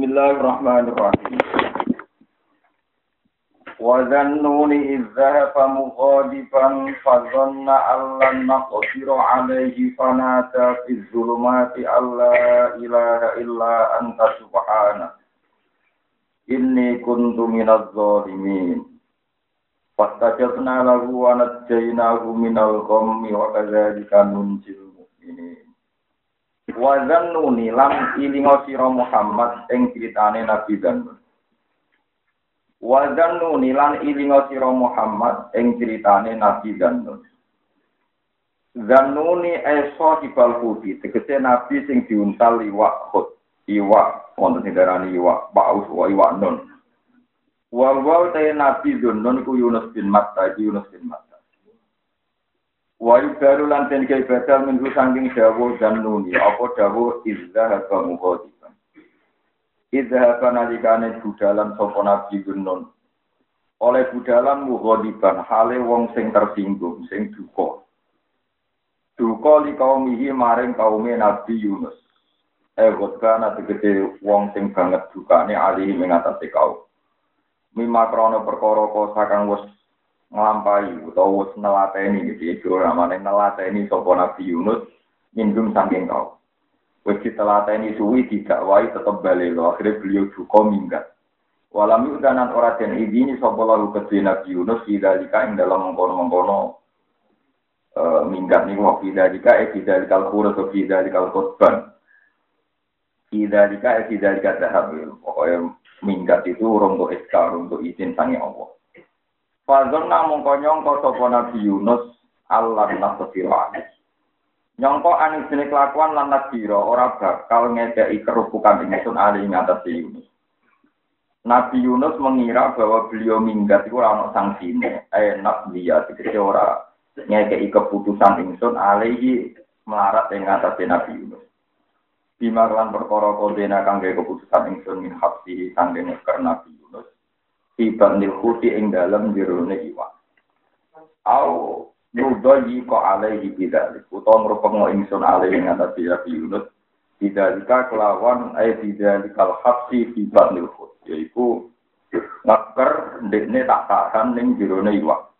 بسم الله الرحمن Bismillahirrahmanirrahim. وذنون إذ ذهب مغاضبا فظن أن لن نقدر عليه فنادى في الظلمات أن لا إله إلا أنت سبحانه إني كنت من الظالمين فاستجبنا له ونجيناه من الغم وكذلك ننجي Wa dhannuni lam ilingo sira Muhammad ing critane Nabi Dzannun Wa zannuni lan ilinga sira Muhammad ing critane Nabi Zannun. Zannuni eso hibal hudi, tegese nabi sing diuntal iwak khut. Iwak wonten sing iwak paus wa iwak nun. Wa wa te nabi Zannun ku Yunus bin Matta, Yunus bin Matta. Wa yubaru lan ten kaya badal minggu sangking dawuh Zannuni, apa dawuh izza haba mukhodi. Idhaba nalikane budalan sapa Nabi Gunun. Oleh budalan mughadiban hale wong sing tersinggung, sing duka. Duka li kaumihi maring kaume Nabi Yunus. Eh wadbana tegede wong sing banget dukane ali ing atase kaum. Mima krana perkara kosa kang wis nglampahi utawa wis nelateni iki namane nelateni sapa Nabi Yunus minggum saking kaum. Wis ditelateni suwi didakwai tetep balik. Akhirnya beliau duka minggat. Walam yudanan ora den izini sapa lalu kedhe Nabi Yunus idalika dalam mengkono-mengkono e, minggat niku wa idalika e idalikal khurus wa idalikal khutban. Idalika e idalika dahab. Pokoknya minggat itu untuk iskar, untuk izin sangi Allah. Fadzon namung konyong sapa Nabi Yunus Allah nasfira Nyongko aning jenis kelakuan lan nadira ora bakal ngedeki kerupukan ingsun ali ing atas Yunus. Nabi Yunus mengira bahwa beliau minggat itu ora sangsine, enak dia tegese ora ngedeki keputusan ingsun alihi melarat ing atas Nabi Yunus. Bima lan perkara kodena kangge keputusan ingsun min hapsi kangge ngeker Nabi. Tiba nil kuti ing dalem jerone iwak. Au Nudoyi ko alaihi bidalik. Utawa ngrupeng ingsun alaihi ngatasi Nabi Yunus. Bidalika kelawan ay bidalikal hapsi fi batnil khut. Yaitu ngeker ndekne tak tahan ning jerone iwak.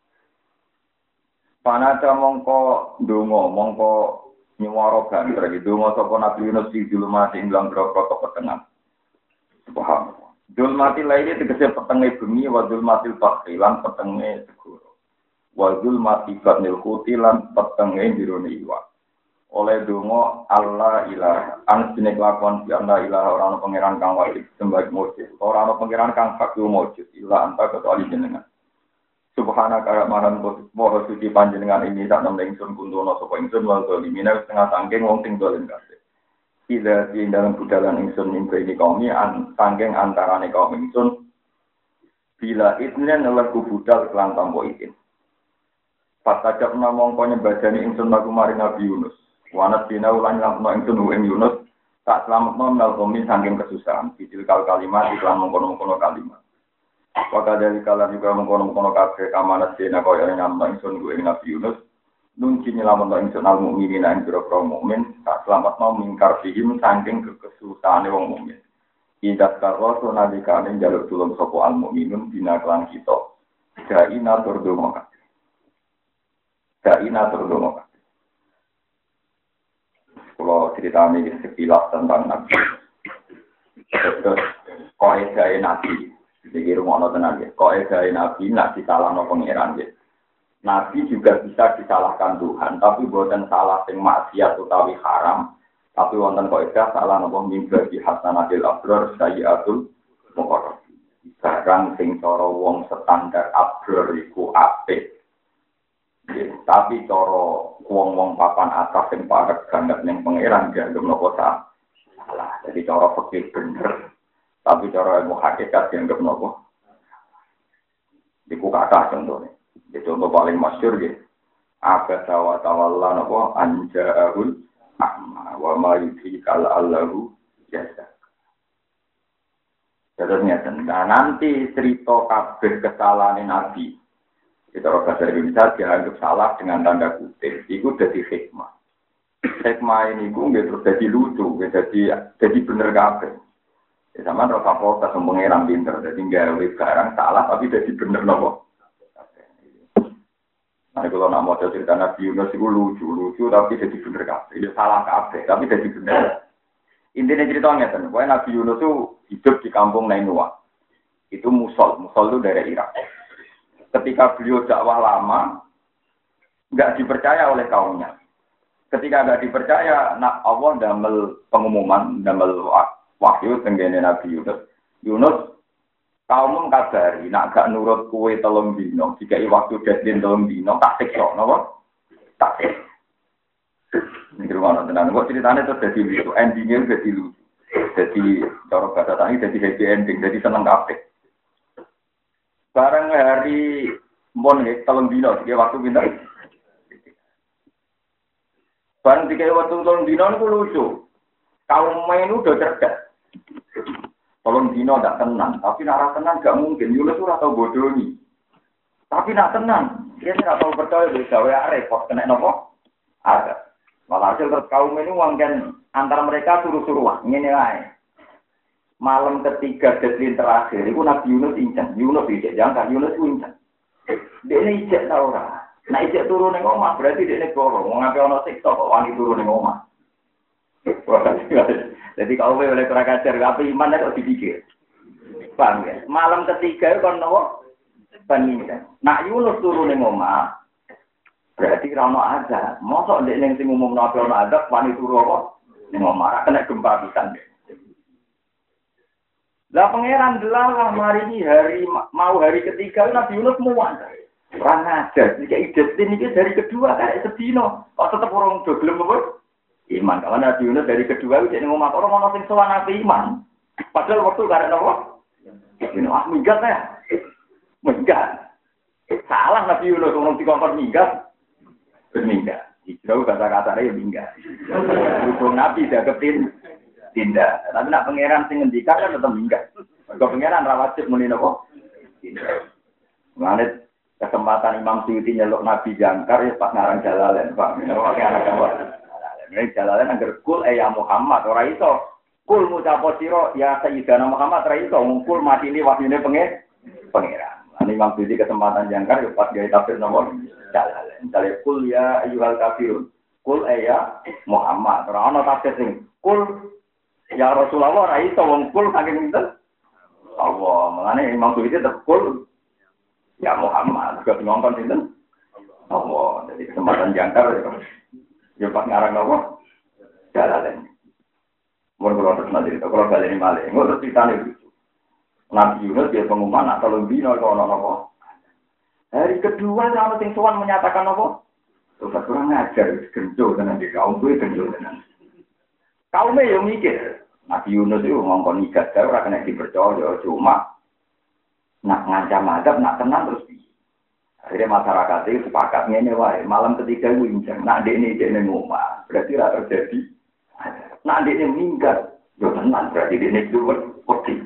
Panada mongko donga mongko nyuwara iki donga sapa Nabi Yunus di julumati ing dalam grogro petengah. Subhanallah. Dul mati lainnya tegese petenge bumi wa mati bakri lan petenge segoro. Wazul mati batnil kuti lan petenge dirone iwa oleh dongo Allah ilah an sine kelakuan si anda ilah orang pangeran kang wajib sembah mujud. Orang pangeran kang fakul mujud ilah anta kecuali jenengan. Subhana kaya maran moho suci panjenengan ini tak nem ingsun kuntono sapa ingsun wal zalimina setengah sangking wong. Ida di dalam budalan ingsun mimpi ini kaum an sangking antarane kaum ingsun bila idnen lagu budal kelan tampo izin. Pasajak namong kau nyembadani ingsun lagu mari Nabi Yunus. Wanat bina ulang lampno ingsun ing Yunus. Tak selamat nom nalkomi saking kesusahan. Bidil kal kalimat iklan mengkono-mengkono kalimat. Waka dari kala juga mengkono-mengkono kabeh kamanat bina kau yang nyampno ingsun ing Nabi Yunus. Nungki nyelamat ingsun al mukminin ing biro mukmin. Tak selamat nom mingkar fihim saking kekesusahan wong mukmin. Idat karo nalikane jaluk tulung sopo al mukminun bina klan kita. Dai natur domo Dai natur dono Kalau cerita ini sekilas tentang Nabi. Terus kok edai Nabi. Jadi rumah no tenang ya. Kok edai Nabi nak disalah no pengiran ya. Nabi juga bisa disalahkan Tuhan, tapi bukan salah sing maksiat utawi haram. Tapi wonten kok edah salah nopo mimba di hasanatil abror sayyatul mukarrab. Barang sing cara wong standar abror iku apik tapi coro wong-wong papan atas yang padat banget yang pangeran dianggap nopo salah. Jadi coro fakir bener. Tapi coro ilmu hakikat dianggap nopo. Iku kata contohnya. Itu contoh paling masyur gitu. Apa tawa tawalla nopo anja'ahul amma wa ma yudhikal allahu jasa. Terusnya, nah nanti cerita kabeh kesalahan Nabi kita orang bahasa Indonesia dianggap salah dengan tanda kutip. Itu jadi hikmah. Hikmah ini nggak terus jadi lucu, jadi jadi bener kabeh. Ya sama rasa protes pengeran pinter, jadi gawe barang salah tapi jadi bener nopo. Nah, kalau nak mau cerita Nabi Yunus itu lucu, lucu tapi jadi bener kabeh. Ini salah kabeh, tapi jadi bener. Intinya ceritanya kan, pokoknya Nabi Yunus itu hidup di kampung Nainua. Itu Musol, Musol itu dari Irak. Ketika beliau dakwah lama, nggak dipercaya oleh kaumnya. Ketika nggak dipercaya, nah Allah damel pengumuman, damel wahyu tenggene Nabi Yunus. Yunus kaum kabari nak gak nurut kue telung dino jika waktu deadline telung dino tak siksa napa? Tak siksa. Ini rumah tenan. Kok ceritanya terus jadi lucu? Endingnya jadi lucu. Jadi cara bahasa tani jadi happy ending jadi seneng kafe bareng hari mon nih telung dino jika waktu pinter bareng jika waktu telung dino itu lucu. Kaum main udah cerdas Tolong dino tidak tenang, tapi nak tenang gak mungkin. Yunus ora tau bodoh nih. Tapi nak tenang, dia tidak tahu percaya bisa wa repot kena nopo. Ada. Walhasil terus kaum ini kan antara mereka suruh-suruh ini lah. Malam ketiga deadline terakhir, itu Nabi Yunus incen. Yunus ijek jangan Yunus incen. Dia ini ijek tau ora. Nah ijek turun ning omah berarti dia ini goro. Mau ngapain ono siksa kok wani turun ning omah. Jadi kalau oleh kurang ajar, apa iman kok dipikir? Paham ya? Malam ketiga itu kan nopo pengindah. Nak Yunus turun ning omah, berarti rano ada. Mosok ndek ning sing umum nabi ono ada, wani turu apa? Ning omah, kena gempa pisan. Lah pangeran delalah mari hari mau hari ketiga Nabi Yunus muan. Orang ajar, jika ide ini dari kedua kayak sedino, kok tetap orang do gelem apa? Iman. Kalau Nabi Yunus dari kedua itu jadi ngomong orang mau sing sowan Nabi iman. Padahal waktu karena apa? Ini ah minggat ya, minggat. Salah Nabi Yunus ngomong di kompor minggat, berminggat. Hijrah kata-kata ya minggat. Hukum Nabi kepin tindak. Tapi nak pangeran sing ngendikan kan tetap minggat. Kalau pangeran rawatib muni nopo? Mengalit kesempatan Imam Suyuti nyeluk Nabi jangkar ya pas ngarang jalalen, Pak. Pakai anak ini jalalan agar kul eh ya Muhammad ora iso. Kul ngucapo sira ya Sayyidina Muhammad ora iso ngkul mati ini wahyune pengen pangeran. Ini Imam Budi kesempatan jangkar ya pas gaya tafsir nomor jalalan. Misalnya kul ya ayyuhal kafirun. Kul eh ya Muhammad. Ora ana tafsir sing kul ya Rasulullah ora iso wong kul saking pinten? Allah. Mengenai Imam Budi tetep kul ya Muhammad. Juga ngongkon pinten? Allah. Jadi kesempatan jangkar ya. Ya pas ngarang apa? Jalalan. Mau kalau terus nanti, kalau balik ini malah, nggak terus cerita nih. Nabi Yunus dia pengumuman atau lebih nol kalau apa? Hari kedua sama sing sowan menyatakan apa? Terus kurang ngajar, genjo dengan di kaum gue genjo dengan. Kaumnya yang mikir, Nabi Yunus itu ngomong nikah, saya kena dipercaya, cuma nak ngancam adab, nak tenang terus Akhirnya masyarakat itu sepakat ini wae. Malam ketiga inceng. Nak dek ini dek ini ngomong. Berarti tidak terjadi. Nak dek ini minggat. Ya tenang. Berarti dek ini dua putih.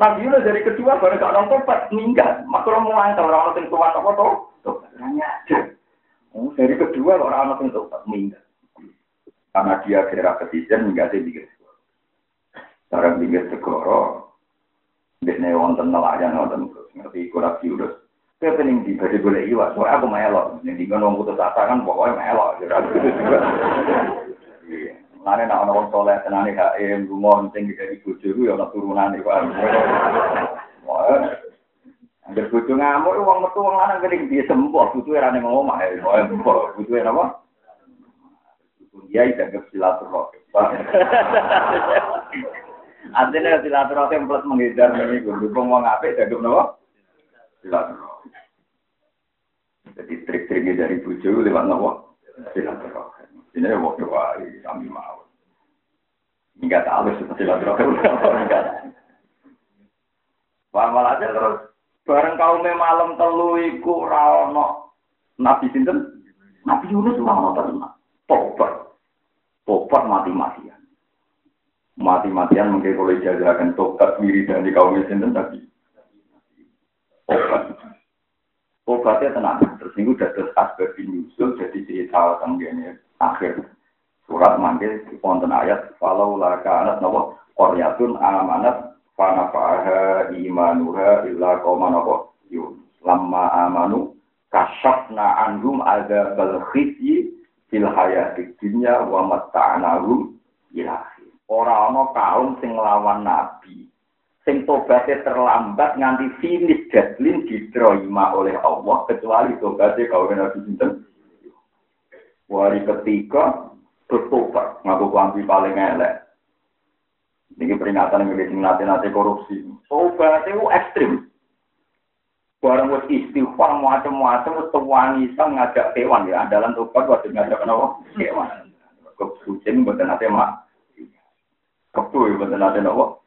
Nabi Yunus dari kedua baru gak nonton tobat minggat. Maka orang mau antar orang yang tua apa tuh? Tobatnya aja. Oh, dari kedua orang yang tobat minggat. Karena dia kira ketijan minggat dia bikin Sekarang bikin segoro. Ini wonten nelayan wonten ngerti kurang Yunus. Saya pening di baju boleh iwa, soalnya aku melok. Yang di ngono putus asa kan pokoknya melok. Mana nak orang soleh tenane HM, rumah penting dari bojo ya ana turunan Pak. Angger bojo ngamuk wong metu wong lanang kening dia sembuh, butuhe ra ning omah ya. Butuhe napa? Dia tidak silaturahim. Artinya silaturahim plus menghindar ini, gue dukung wong apik, dagem napa? Silaturahim. Jadi trik-triknya dari bujo lewat nopo silaturahim. Ini ya waktu wali kami mau. Enggak tahu seperti silaturahim. Pamal aja terus bareng kaum malam telu iku ra ono Nabi sinten? Nabi Yunus ora tenang. Tobat. Tobat mati-matian. Mati-matian mungkin kalau jajakan tobat diri dan di kaum sinten tapi tobat. Obatnya tenang. Terus ini udah terus asbab nyusul jadi cerita tenggene akhir surat manggil konten ayat falau laka anak nopo Koryatun amanat fanafaha imanuha illa qauman apa yun. Lamma amanu kasyafna anhum adzabal khizyi fil hayatid dunya wa matta'nahum ilahi. Ora ana kaum sing nglawan nabi. Sing tobaté terlambat nganti finish deadline diterima oleh Allah kecuali tobaté kaum nabi sinten. Wari ketiga bertobat ngaku klambi paling elek. Ini peringatan yang sing nate-nate korupsi. Tobat itu ekstrim. Barang wis istighfar macam-macam wis tuwangi sang ngajak hewan ya andalan tobat wajib ngajak kenapa? Hewan. Kucing mboten nate mak. Kepu mboten nate napa?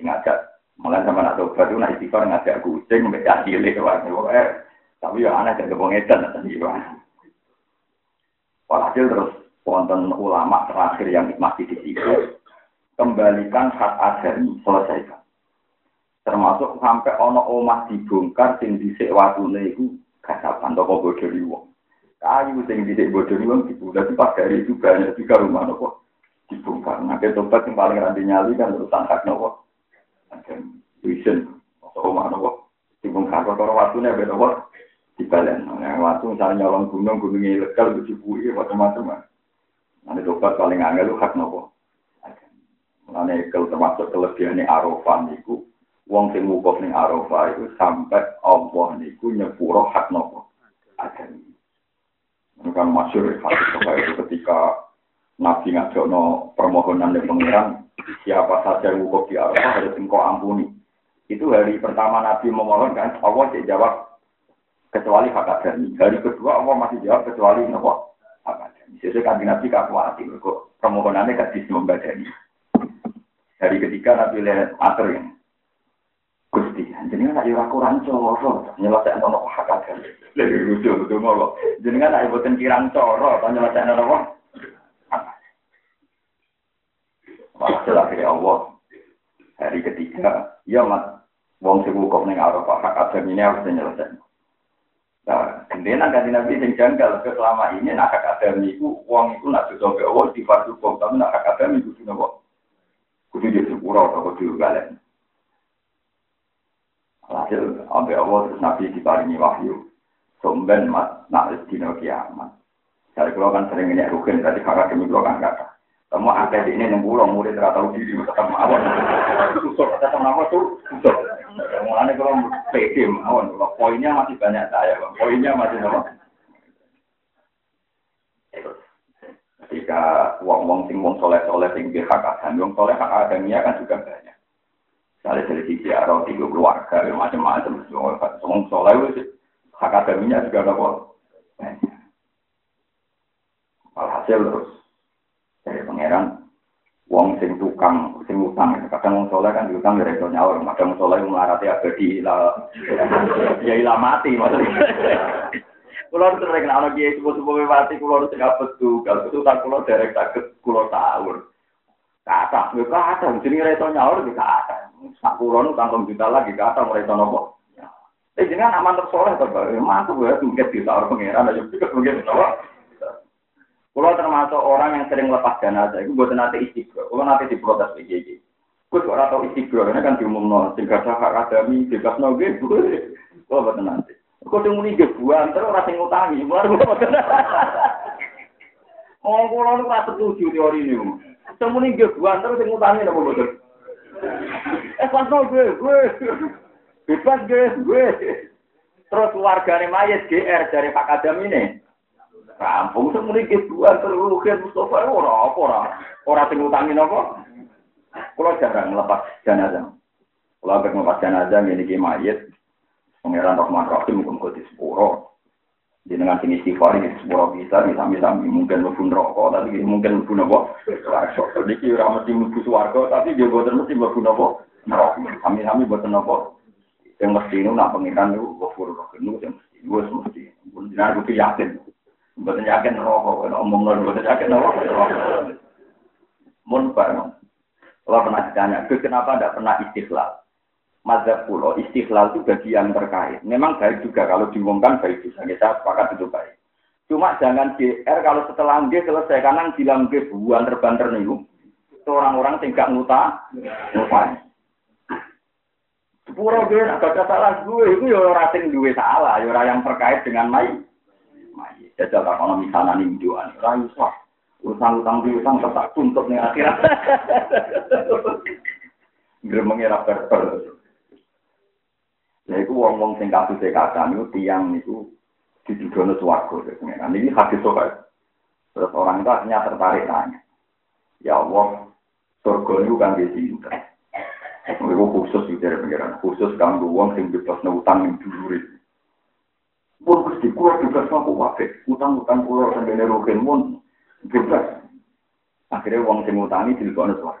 Ngajak malah sama nak tobat itu nak istighfar ngajak kucing mbek cilik wae. Tapi ya aneh jadi pengedan tadi. Walhasil terus wonten ulama terakhir yang masih di situ kembalikan hak adami, selesaikan. Termasuk sampai ono omah dibongkar sing dhisik watune iku kasapan toko bodoni wong. Kayu sing dhisik bodoni wong dibuka pas dari itu banyak juga rumah nopo dibongkar. Nah, tobat yang paling ranti nyali kan urusan hak nopo. Vision atau omah nopo dibongkar kalau watune beda nopo dibalen. Nah, waktu misalnya nyolong gunung, gunungnya ilegal, dicipui, macam-macam. Nanti tobat paling angel hak nopo. Mulane kalau termasuk kelebihan Arafah niku, wong sing wukuf ning Arafah itu sampai Allah niku nyepuro hak nopo. Adami. Ini kan masyur hadis itu ketika Nabi ngajono permohonan dari pangeran, siapa saja yang wukuf di Arafah harus engkau ampuni. Itu hari pertama Nabi memohon kan, Allah tidak jawab kecuali hak adami. Hari kedua Allah masih jawab kecuali nopo hak adami. Sesuai kan Nabi kakuati, kok permohonannya gak bisa membadani. Hari ketiga Nabi lihat mater ini. Gusti, jadi nggak ada kurang coro, nyelesaikan nono hak ada. Lebih lucu betul kok. Jadi nggak ada buatin kirang coro, nyelesaikan nono Walhasil akhirnya Allah hari ketiga, ya mat, wong sing wukuf ning Arafah hak adam ini harus. Nah, kemudian kan Nabi sing janggal selama ini nak hak adam itu wong itu nak dosa ke Allah di fardu tapi nak hak adam itu nopo Kudu di sepura atau kudu balik. Hasil ambil Allah terus Nabi diparingi wahyu. Somben mat nak dino kiamat. Saya kalau kan sering ini rugen, tadi kakak demi kalau kan kata. Kamu di ini yang pulang murid tidak tahu diri, tetap mawon. Susur, tetap nama tuh susur. Mulanya kalau pede mawon, poinnya masih banyak saya, poinnya masih nama. Ketika wong-wong sing wong soleh-soleh sing hak adam, wong soleh hak adamnya kan juga banyak. Misalnya dari sisi arah tiga keluarga, ya macam-macam. Wong soleh itu hak adamnya juga ada banyak. Alhasil terus pangeran wong sing tukang sing utang kadang wong soleh kan diutang dari itu nyawa kadang wong soleh melarati abadi ya ilah mati maksudnya Kulo sering ana kiai sepuh-sepuh mati gak betul. Kalau betul tak kulo derek sakit kulo sahur. Kata, yo kata, jenenge reto nyaur di kata. Sak nu juta lagi kata reto nopo. Eh jenengan aman tersoleh Pak. Mantu gue mungkin di sahur pangeran pikir mungkin nopo. Kulo termasuk orang yang sering lepas jenazah, itu buat nanti istiqro. Kulo nanti diprotes PJJ. Gue kok atau istiqro, ini kan diumum sing gak hak adami, bebas noge, gue. Kulo buat nanti. Kok sing muni gebuan terus ora sing ngutangi. Mulane kula mboten. Oh, kula nu ora setuju teori niku. Sing muni gebuan terus sing ngutangi napa mboten? Eh, pasno gue, gue. Bebas gue, gue. Terus keluargane mayat GR dari Pak Kadam ini. Kampung sing muni Rugen Mustafa ora apa ora. Ora sing ngutangi napa? Kula jarang lepas jenazah. Kula agar lepas jenazah ngene mayat Pangeran Rahman Rahim mungkin di sepuro. Jenengan sini istighfar ini sepuro bisa, bisa mungkin mlebu rokok, tapi mungkin mlebu napa? Swarga. Jadi kira mesti mlebu swarga, tapi dia boten mesti mlebu napa? Neraka. Kami-kami boten napa? Yang mesti itu nak pangeran itu ghafur rahim itu yang mesti. Wes mesti. Jenengan kudu yakin. Boten yakin rokok, omong lho boten yakin napa? Mun bareng. Kalau pernah ditanya, kenapa tidak pernah istiqlal? mazhab pulau istiqlal itu bagi yang terkait. Memang baik juga kalau diumumkan baik juga. Saya sepakat itu baik. Cuma jangan GR kalau setelah G selesai kanan bilang G buan terbanter nih. orang-orang sing gak ngutang, ngutang. Sepuro gue gak salah gue, itu ya orang sing duwe salah, ya orang yang terkait dengan mai. jajal tak ono misana ning doan ora iso urusan utang piutang tetap tuntut ning akhirat gremenge ra perper Nah, itu wong-wong sing kasih sekata, niku tiang niku diduga nus wargo. Nah, ini hati sobat. Terus orang itu akhirnya tertarik nanya. Ya Allah, surga ini bukan di sini. Itu khusus, itu dari pengirahan. Khusus kan wong sing bebas nautan yang dulu. Pun gusti kuat juga sama wafe. Utang-utang pulau sampai nerukin pun bebas. Akhirnya uang sing utangi di luar suara.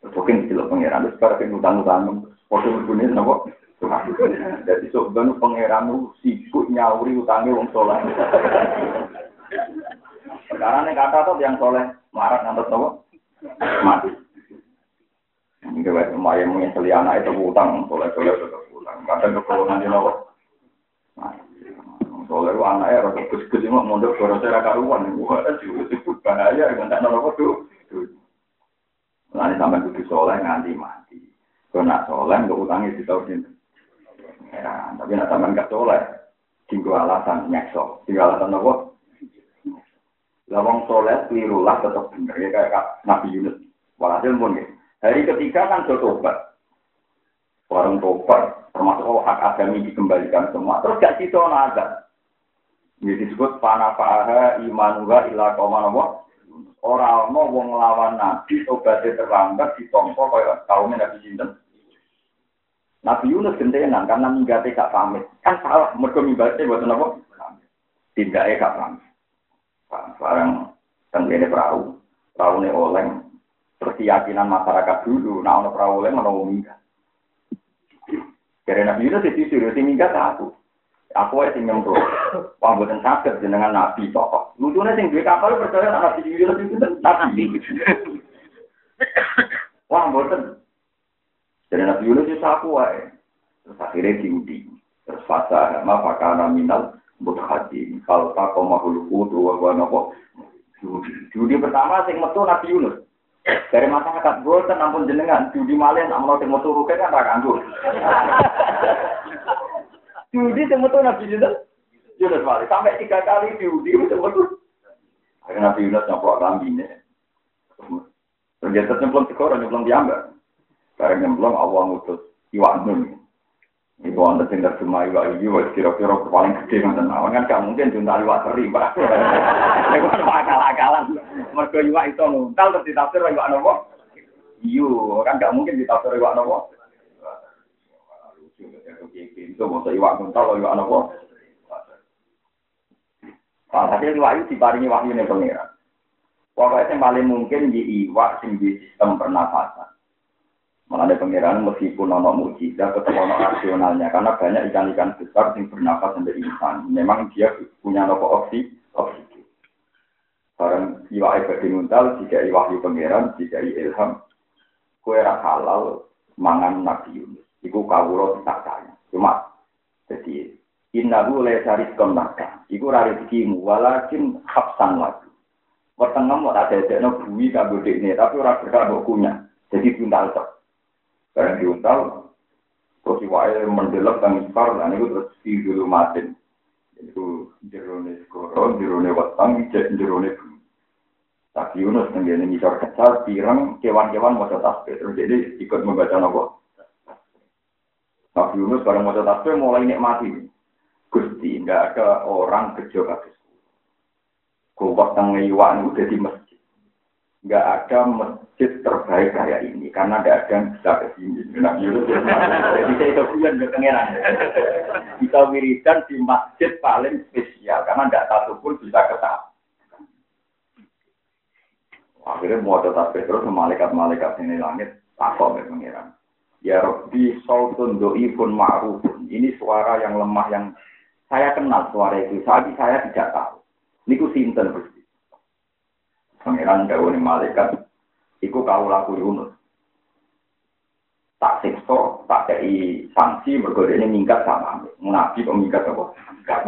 Terus mungkin di luar pangeran. Terus pada ping utang-utang. Foto berbunin nopo. Jadi sebenarnya pangeran sibuk nyawuri utangnya uang soleh. Sekarang ini kata tuh yang soleh marat ngantos nopo mati. Ini kayak lumayan mungkin anak itu utang soleh soleh tetap utang. Kadang keperluan di nopo. Soalnya lu anaknya rasa gus-gus ini mondok suara saya karuan. Wah, disebut bahaya. Nggak tahu apa tuh. Nanti sampai kudu soleh nganti mati. Kalau nak soleh nggak utangnya di tahun ini. Ya, tapi nak sampai nggak soleh, tinggal alasan nyekso. Tinggal alasan apa? Lawang soleh kelirulah tetap benar ya kayak Nabi Yunus. Walhasil pun ya. Hari ketiga kan tobat. Warung tobat, termasuk hak agami dikembalikan semua. Terus gak cito nazar. Ini disebut panafaha imanuha ila kauman apa? Orang mau wong lawan nabi obatnya terlambat ditompo kaya kaumnya nabi sinten. Nabi Yunus gentenan karena minggatnya gak pamit. Kan salah, mereka minggatnya buat apa? Tidaknya gak pamit. Sekarang tenggene perahu, perahu ini oleng. Terus keyakinan masyarakat dulu, nah ono perahu oleng ono minggat. Karena Nabi Yunus itu sudah minggat aku. Aku aja sing nyemplung. Wah, buatan sakit jenengan nabi tokoh. Lucunya sing duwe kapal percaya nabi di lebih itu nabi. Wah, buatan. Jadi nabi Yunus itu aku wae. Terus akhirnya diudi. Terus fasa ma fakana minal mutahadim. Kalau tak kau mahul kudu wa wa nopo. Diudi pertama sing metu nabi Yunus. Dari masyarakat boten ampun jenengan diudi malih nak mau sing metu ruke kan ra kanggo. Diudi semuanya Nabi Yunus. Yunus balik. Sampai tiga kali diudi semuanya. Akhirnya Nabi Yunus nyoplok lambine. Ternyata nyemplung sekor, nyemplung diambil. Sekarang nyemplung Allah ngutus iwak nun. Itu anda tinggal cuma iwak iwak kira-kira paling gede nonton awan kan gak mungkin junta iwak seri pak. Itu kan akal-akalan. Mereka iwak itu nuntal terus ditafsir iwak nopo. Iyo kan gak mungkin ditafsir iwak nopo. Itu mau iwak kuntal, iwak apa? Nah, tapi iwak itu diparingi wahyu nih pengira. Pokoknya yang paling mungkin di iwak sing di sistem pernafasan. Malah ada pengiran meskipun ono mujizat tetap ono rasionalnya karena banyak ikan-ikan besar yang bernafas sampai insan. Memang dia punya nopo oksi, oksigen. Barang iwak ibadah nguntal, jika iwak di pengiran, jika ilham, kue halal mangan Nabi Yunus. Iku kawulo tak kaya. Cuma jadi innahu la yarizqun laka. Iku ra rezekimu walakin hafsan lagi. Wetengem ora dadekno bumi kanggo dekne, tapi ora berkah mbok kunyah. Jadi buntal tok. Barang diuntal terus wae mendelok kang ispar lan iku terus di dulu matin. Itu jerone skoro, jerone weteng, jerone bumi. Tapi Yunus tenggene ngisor kecal, pirang kewan-kewan mau tasbih. Terus jadi ikut membaca nopo. Nabi Yunus bareng mau tasbih mulai nikmati. Gusti, nggak ada orang kerja kasus. Kuat tengah iwan udah di masjid. Nggak ada masjid terbaik kayak ini karena nggak ada yang bisa ke sini. Nabi Yunus jadi saya itu bulan berkengeran. Kita wiridan di masjid paling spesial karena nggak satu pun bisa ketemu. Akhirnya mau tetap terus malaikat-malaikat ini langit takut ya pengiran. Ya Rabbi sautun do'ifun ma'rufun. Ini suara yang lemah yang saya kenal suara itu. Saat saya tidak tahu. Ini ku sinten Gusti. Pangeran Dawuni Malaikat. Iku kau laku Yunus. Tak sikso, tak kei sanksi, bergoda ini minggat sama. Nabi kok minggat apa? Gak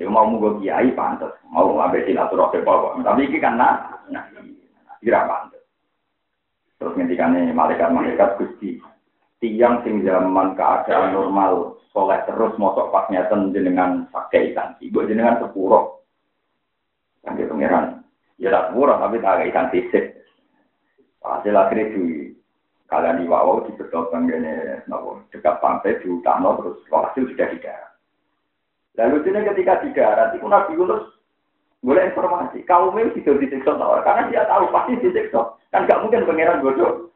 Ya mau mugo kiai pantas, mau ngambil silaturahmi bawa. Tapi ini kan nah, nah, pantas. Terus ngendikane malaikat-malaikat Gusti, tiang sing zaman keadaan normal soleh terus mosok pas nyeten jenengan pakai ikan ibu jenengan sepuro. Kan dia pangeran. Ya tak sepuro tapi tak ikan tisik hasil akhirnya di kalian di bawah di betul gini nopo. Dekat pantai di utara terus hasil sudah darat. Lalu ini ketika di darat itu Nabi Yunus boleh informasi kaumnya tidak disiksa karena dia tahu pasti disiksa Kan gak mungkin pangeran bodoh.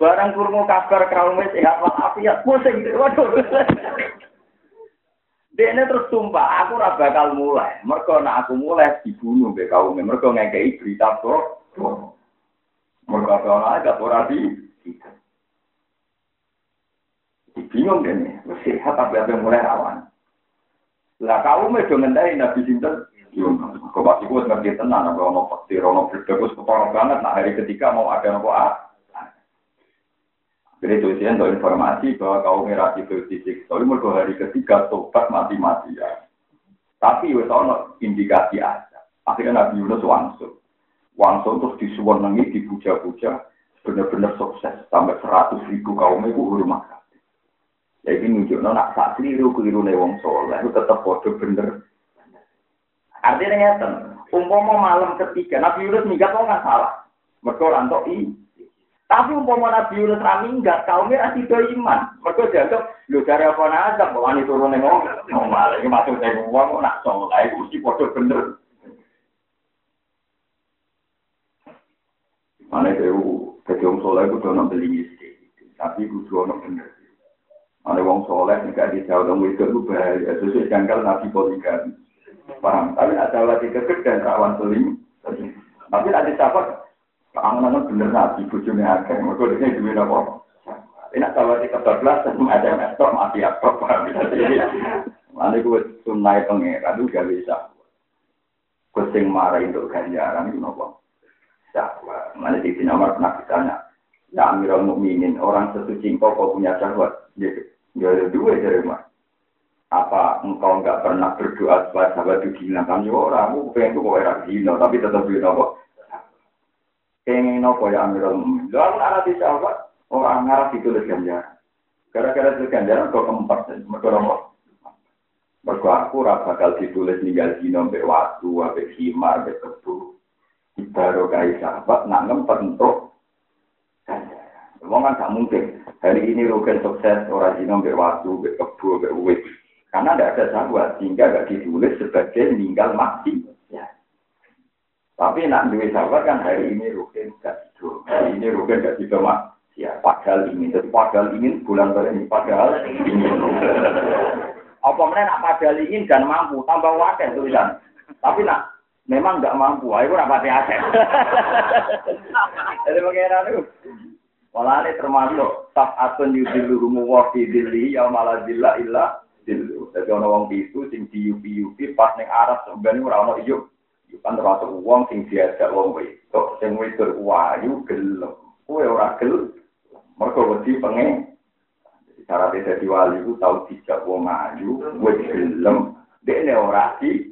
Barang kurma kabar kraume sehat walafiat, pusing waduh. Dene terus sumpah, aku ora bakal mulai. Mergo nek aku mulai dibunuh mbek kaum mergo ngekeki berita kok. Mergo ana agak ora di. Bingung dene, sehat tapi apa mulai awan. Lah kaum itu ngendai Nabi Sinten Kau pasti gue ngerti tenang, kalau mau mau beda, gue kepala banget. Nah hari ketiga mau ada nopo A. Jadi tulisan untuk informasi bahwa kaum merah itu fisik. Tapi mau hari ketiga tobat mati-mati ya. Tapi wes ono indikasi aja. Akhirnya Nabi Yunus wangsul. Wangsul terus disuwenengi, dipuja-puja. Benar-benar sukses. Sampai seratus ribu kaum itu rumah. Jadi nunjukno nak sak keliru keliru wong soleh tetap bodoh bener Artinya ngeten, umpama malam ketiga Nabi Yunus minggat kok nggak salah. Mereka orang i. Tapi umpama Nabi Yunus ra minggat, kaumnya ra sida iman. Mereka dianggap lu dari apa nazar bahwa ini turun ning ngomong. Malah iki maksudnya wong nak saleh mesti padha bener. Mana itu, jadi wong soleh itu dono beli tapi kudu ono bener. Mana wong soleh nek di jauh dong itu bahaya, sesuai jangkal nabi poligami. Paham? Tapi ada lagi kekeh dan rawan seling. Tapi ada sahabat, keamanan bener nabi, bujurnya agak. Mereka ini duit apa? Ini ada lagi kebablasan, ada mestok, mati apa, paham? Mana gue sunai pengeran, itu gak bisa. Kusing marah untuk ganjaran, itu apa? Syahwat. Mana di sini nomor pernah ditanya, Ya Amirul Mukminin, orang sesuci kau kau punya syahwat. Ya, dua dari mana? Apa engkau enggak pernah berdoa supaya sahabat itu gila kan yo orang aku pengen tuh kau gila tapi tetap gila kok. Pengen nopo ya Amirul Mukminin? Lalu anak di sahabat orang ngarap ditulis ganjaran. Gara-gara itu ganjaran kok keempat mereka nopo mereka aku rasa bakal ditulis ninggal dino mbek waktu mbek himar mbek kebu baru kayak sahabat nak ngempet untuk Wong kan gak mungkin. Hari ini Rugen sukses, orang Cina mbek waktu, mbek kebu, mbek uwit. Karena tidak ada syahwat, sehingga tidak ditulis sebagai meninggal mati. Ya. Tapi nak duit syahwat kan hari ini rugen gak tidur. Hari ini rugen gak tidur mak. Ya, padahal ingin. Jadi padahal ingin bulan ini. Padahal ingin. Apa mana nak padahal ingin dan mampu. Tambah wakil tulisan. Tapi nak memang nggak mampu. Ayo rapat aset. Jadi bagaimana itu? Malah ini termasuk tak atun yudilurumu wa fi dilli ya malah dilla illa dilu. Jadi ono wong itu sing diupi-upi pas ning Arab sebenarnya ora ono iyo. Kan termasuk wong sing diajak wong wedok sing wedok wayu gelem. Kowe ora gelem. Mergo wedi pengen cara beda wali itu tahu tidak wong ayu, gue gelem, ini ora di,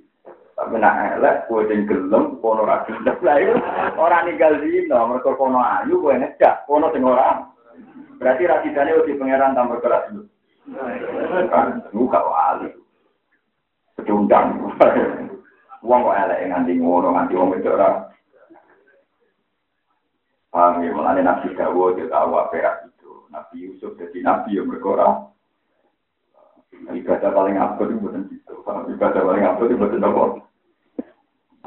tapi nak elek, gue yang gelem, kono ora gelem itu, orang ninggal dino, mereka kono ayu, gue ngejak, kono sing ora, berarti rasidane udah pangeran tambah keras dulu. Buka wali. Pecundang. Uang kok elek nganti ngono nganti wong itu ora. Paham ya, mulane Nabi Dawud dia tahu apa itu. Nabi Yusuf jadi Nabi yang berkora. Ibadah paling apa itu bukan itu. Ibadah paling apa itu bukan apa.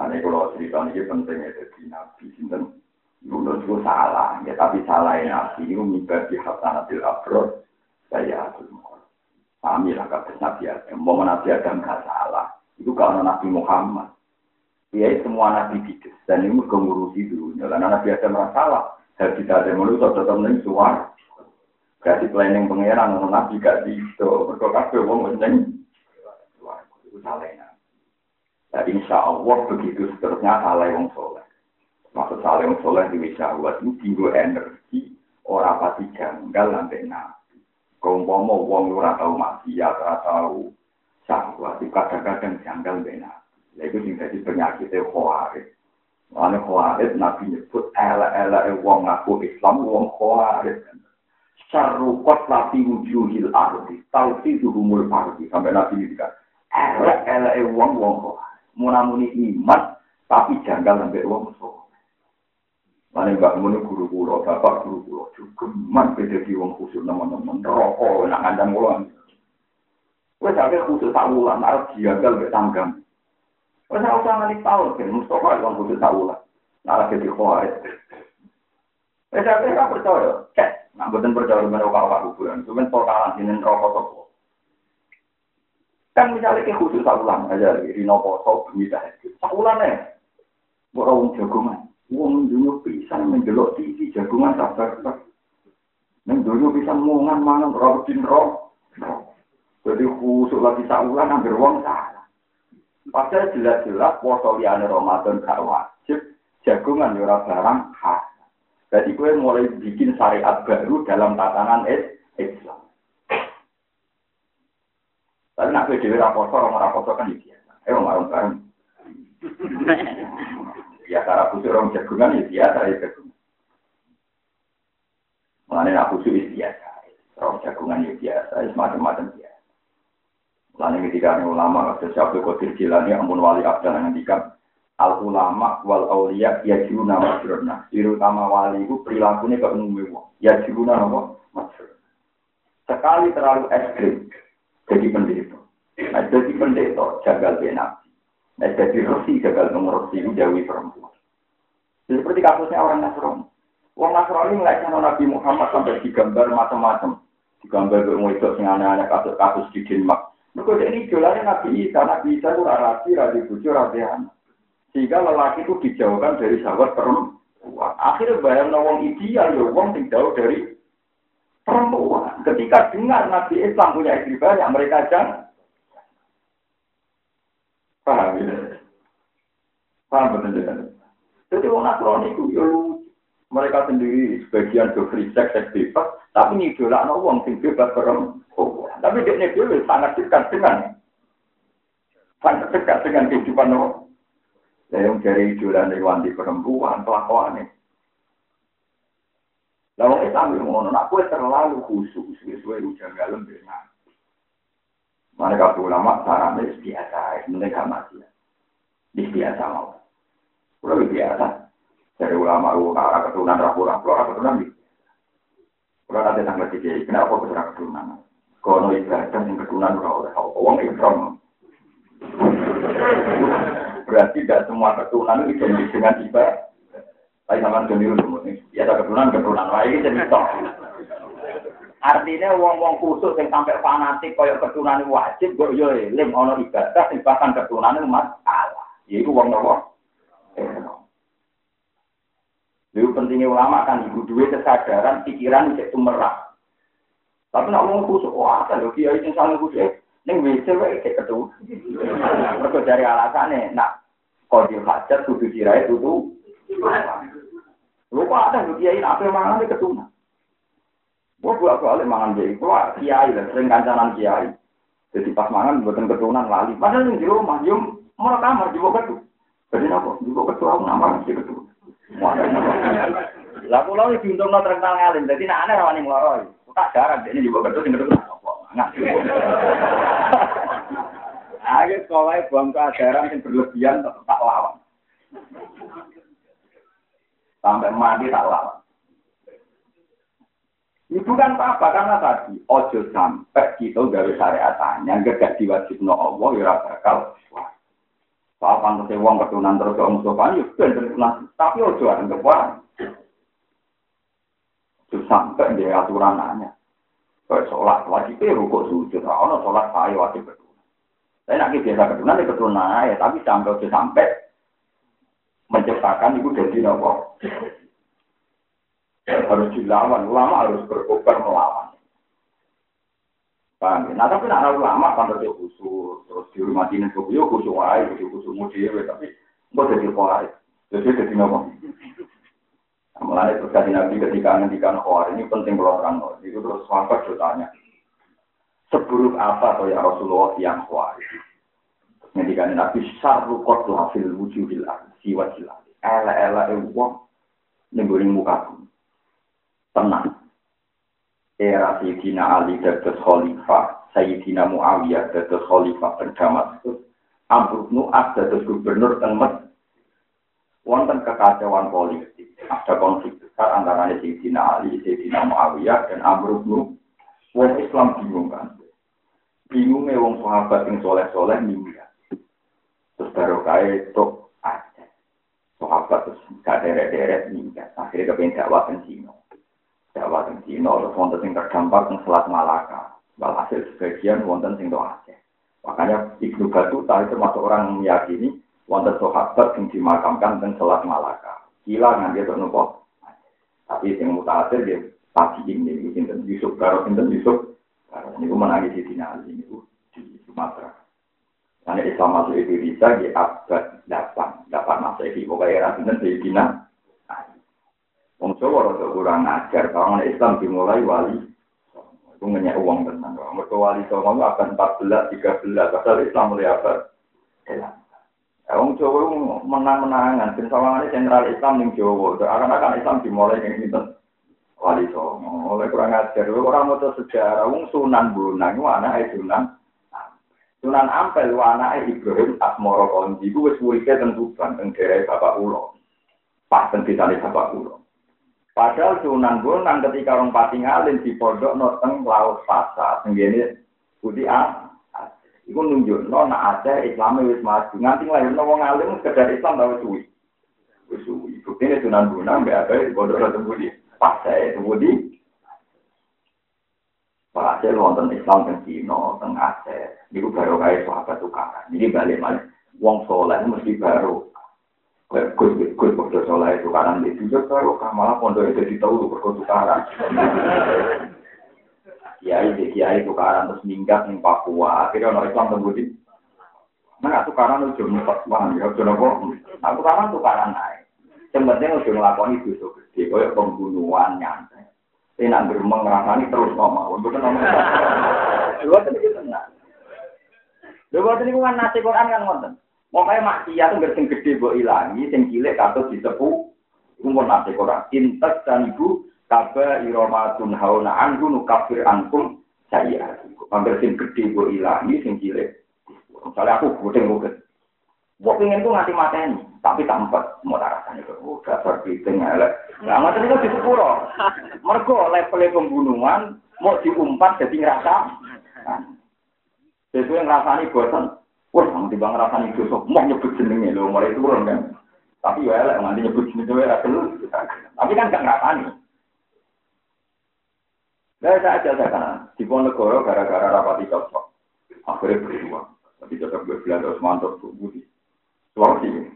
Ane kalau cerita ini penting ya jadi Nabi. Yunus itu salah, ya tapi salah ya Nabi ini mengibadi hasanatil abrod saya atul Kami lah kata Nabi Adam. Mau Nabi Adam gak salah. Itu kalau Nabi Muhammad. Ya semua Nabi gitu. Dan ini mengurusi dunia. Karena Nabi Adam merasa salah. Dan kita ada manusia tetap nih suar. Kasih planning pangeran. Nabi gak bisa. Berkata kabeh wong neng. Itu salahnya. Jadi insya Allah begitu seterusnya salah yang soleh. Maksud salah yang soleh di wisawat itu tinggal energi. Orang pasti janggal sampai nabi. Kaumpama wong ora tau maksiat, ora tau syahwat, kadang-kadang janggal benar. Lha iku sing dadi penyakit khawarij. Ane khawarij Nabi nyebut ela-ela wong ngaku Islam wong khawarij. Syarukot lati wujuhil ardi. Tausi duhumul ardi. Sampai Nabi ini kan. Ela-ela wong wong khawarij. Munamuni iman tapi janggal sampai wong so. Mane Mbak Mun guru kula, bapak guru kula cukup mak beda wong khusus teman-teman rokok nak ngandam kula. Wes sampe khusus tawulan arep diagal ke tanggam. Wes ora usah ngani tau ben mustofa wong khusus tawulan. Nara ke dikhoare. Wes sampe ra percaya, cek nak mboten percaya karo kawak kuburan, cuman totalan jeneng rokok toko. Kan misalnya ke khusus tawulan aja di nopo sok bumi dah. Tawulan e. Ora wong jagongan. Wong dunia bisa menjelok TV jagungan sabar sabar. Neng dunia bisa mongan mangan rotin roh. Jadi khusus lagi saulan hampir wong salah. Padahal jelas-jelas poso liane Ramadan gak wajib. Jagungan yura barang khas. Jadi gue mulai bikin syariat baru dalam tatanan Islam. Tapi nak gue raposo, orang raposo kan ya. Eh, orang bareng. Ya cara khusus orang jagungan ya biasa ya jagungan. Mengenai aku khusus ya biasa. Orang jagungan ya biasa, ya semacam-macam biasa. Lalu ketika ini ulama, ada siapa kotir jilani, ampun wali abdal yang ngendikan, al ulama wal aulia ya jiruna masrurna. Terutama wali itu perilakunya ke umumnya. Ya jiruna apa? Masrurna. Sekali terlalu ekstrim, jadi pendeta. Nah, jadi pendeta, jagal benak. Nah, jadi resi gagal itu jauhi perempuan. Jadi seperti kasusnya orang Nasrani. Orang Nasrani melihatnya Nabi Muhammad sampai digambar macam-macam. Digambar ke itu sing aneh-aneh kasus-kasus di Denmark. Mereka ini jualannya Nabi Isa. Nabi Isa itu rasi, rasi bucu. Sehingga lelaki itu dijauhkan dari sahabat perempuan. Akhirnya bayang nawang ideal, ya wong sing jauh dari perempuan. Ketika dengar Nabi Islam punya istri banyak, mereka jangan Paham ya? Paham betul ya? Jadi orang Nasrani itu ya mereka sendiri sebagian do free sex, bebas, tapi ini idola no uang bebas. Tapi dia dulu sangat dekat dengan sangat dekat dengan kehidupan no. Yang dari idola wanti perempuan, kelakuan ini. Lalu Islam yang ngono, aku terlalu khusus, sesuai ujian galem dengan mereka ulama sarannya biasa, mereka mati. Di biasa mau. Kalau biasa. Dari ulama arah keturunan rapu-rapu, arah keturunan biasa. Kalau ada tanggal tiga, kenapa keturunan keturunan? Kalau ibadah yang keturunan oleh orang Islam. Berarti tidak semua keturunan itu identik dengan ibadah. Tapi sama dengan ya keturunan keturunan lain jadi top. Artinya wong-wong khusus yang sampai fanatik kaya keturunan wajib kok yo eling ana ibadah sing bahkan keturunan masalah. Yaiku wong nopo? Lalu pentingnya ulama kan ibu duit kesadaran pikiran cek tumerah. Tapi nak wong khusus wah kan lho kiai sing saling khusus ning WC wae cek ketu. Mergo dari alasane nak kodi hajat kudu dirai tutu. Lu kok ada lho kiai apa mangan keturunan. Wah, gua balik mangan jadi, gua kiai lah, sering kancanan kiai. Jadi pas mangan buatan keturunan lali. Padahal yang di rumah, yum mau kamar juga ketu. Jadi apa? Juga ketu aku nama sih ketu. Lah pulau ini diuntung no terkenal ngalim, jadi nak aneh rawani ngeloroi. Tak jarang, ini juga ketu, tinggal ketu. Ayo sekolah buang keajaran yang berlebihan tak lawan. Sampai mati tak lawan. Itu kan apa? Karena tadi ojo sampai kita gawe syariat yang gak no Allah ya bakal Soal pantas wong keturunan terus ke Mustafa ya ben keturunan tapi ojo anggap wae. Ojo sampai di aturanannya. Kayak sholat wajib itu rukuk sujud, ono sholat saya wajib keturunan. Saya nak biasa keturunan ya keturunan ya, tapi sampai ojo sampai menciptakan itu jadi nopo harus dilawan, ulama harus berkobar melawan. Paham ya? Nah tapi nak ulama kan terus khusus, terus di rumah dinas khusus, yo khusus wae, khusus khusus tapi nggak jadi kuat. Jadi jadi nopo. Mulai terus kasih nabi ketika ngendikan kuat ini penting kalau orang itu terus sahabat tanya. Seburuk apa atau ya Rasulullah yang kuat? Ngendikan nabi syarru qatla fil wujudil siwa elek-elek wong ning muka bumi. Tenang. Era Sayyidina Ali dados khalifah, Sayyidina Muawiyah dados khalifah teng Damaskus, Amr bin As dados gubernur teng. Wonten kekacauan politik, ada konflik besar antara Sayyidina Ali, Sayyidina Muawiyah dan Amr bin Wong Islam bingung kan. Bingungnya wong sahabat yang soleh-soleh minggat. Terus baru kaya itu aja. Sahabat terus gak deret-deret minggat. Akhirnya kepengen dakwah ke Cina. Dakwah ke Cina, terus wonten yang terdampak di Selat Malaka. Walhasil sebagian wonten sing Aceh. Makanya Ibnu Batuta itu termasuk orang yang meyakini wonten sahabat yang dimakamkan di Selat Malaka. Gila nganti itu nopo. Tapi yang mutakhir dia pagi ini, Sinten Yusuf, Karo Sinten Yusuf, Karo ini menangis di Dinali, ini di Sumatera. Karena Islam masuk Indonesia di abad 8, 8 masa ini, pokoknya era Sinten di Dina. Wong Jawa rada kurang ajar, kalau Islam dimulai wali, itu ngenyak uang tenang. Mereka wali Jawa akan 14, 13, padahal Islam mulai abad 8. Wong Jawa menang-menangan, dan sawangannya sentral Islam yang Jawa, akan-akan Islam dimulai yang Sinten wali songo. Oleh kurang ajar, orang mau sejarah, wong Sunan Bonang, anak Sunan. Sunan Ampel, itu anak Ibrahim Asmoro Konji, itu wis tentu teng daerah Bapak Ulo. Pas teng disane Bapak Ulo. Padahal Sunan Bonang ketika orang pati ngalin di pondok noteng laut fasa, tenggene putih ah. Iku nunjuk, no, nak ada Islam wis maju. Nganti lahir no wong alim sekedar Islam tau suwi. Suwi. Buktinya Sunan Bonang, mbak ada di pondok noteng putih. pas saya itu di Hasil wonten Islam dan Cina, teng Aceh, itu baru kaya sahabat tukaran. Jadi balik balik, wong soleh mesti baru. Gus gus gus soleh tukaran di juga baru, malah pondok itu ditahu tuh tukaran. Kiai di kiai tukaran terus minggat di Papua, akhirnya orang Islam tembudi. Nah, tukaran itu cuma paham ya, cuma kok. Nah, tukaran tukaran naik. Penting udah ngelakoni dosa gede, kayak pembunuhan nyantai. Ini nak berumang ngerasani terus ngomong, untuk ngomong. Dua tadi kita tenang. Dua tadi kan nasi Quran kan ngonten. Kayak maksiat tuh sing gede buat ilangi, sing cilik katut disepu. Umur nasi Quran. Intas dan ibu kaba iromatun hauna anhu nukafir ankum saya. Hampir sing gede buat ilangi, sing cilik. Misalnya aku gudeng-gudeng. Gue pengen tuh ngasih mateni, tapi tampak mau rasanya ke oh, dasar biting elek. Nah, macam itu di sepuro. Mereka levelnya pembunuhan mau diumpat jadi ngerasa. Jadi yang ngerasani bosan. Wah, nanti bang ngerasani dosa, mau nyebut jenengnya lo, mulai turun kan. Tapi ya elek nanti nyebut jenengnya ya dulu. Tapi kan gak ngerasani. Nah, saya aja saya kan di Ponegoro gara-gara rapati cocok. Akhirnya berdua. Tapi cocok gue bilang terus mantap tuh, budi. Sulawesi.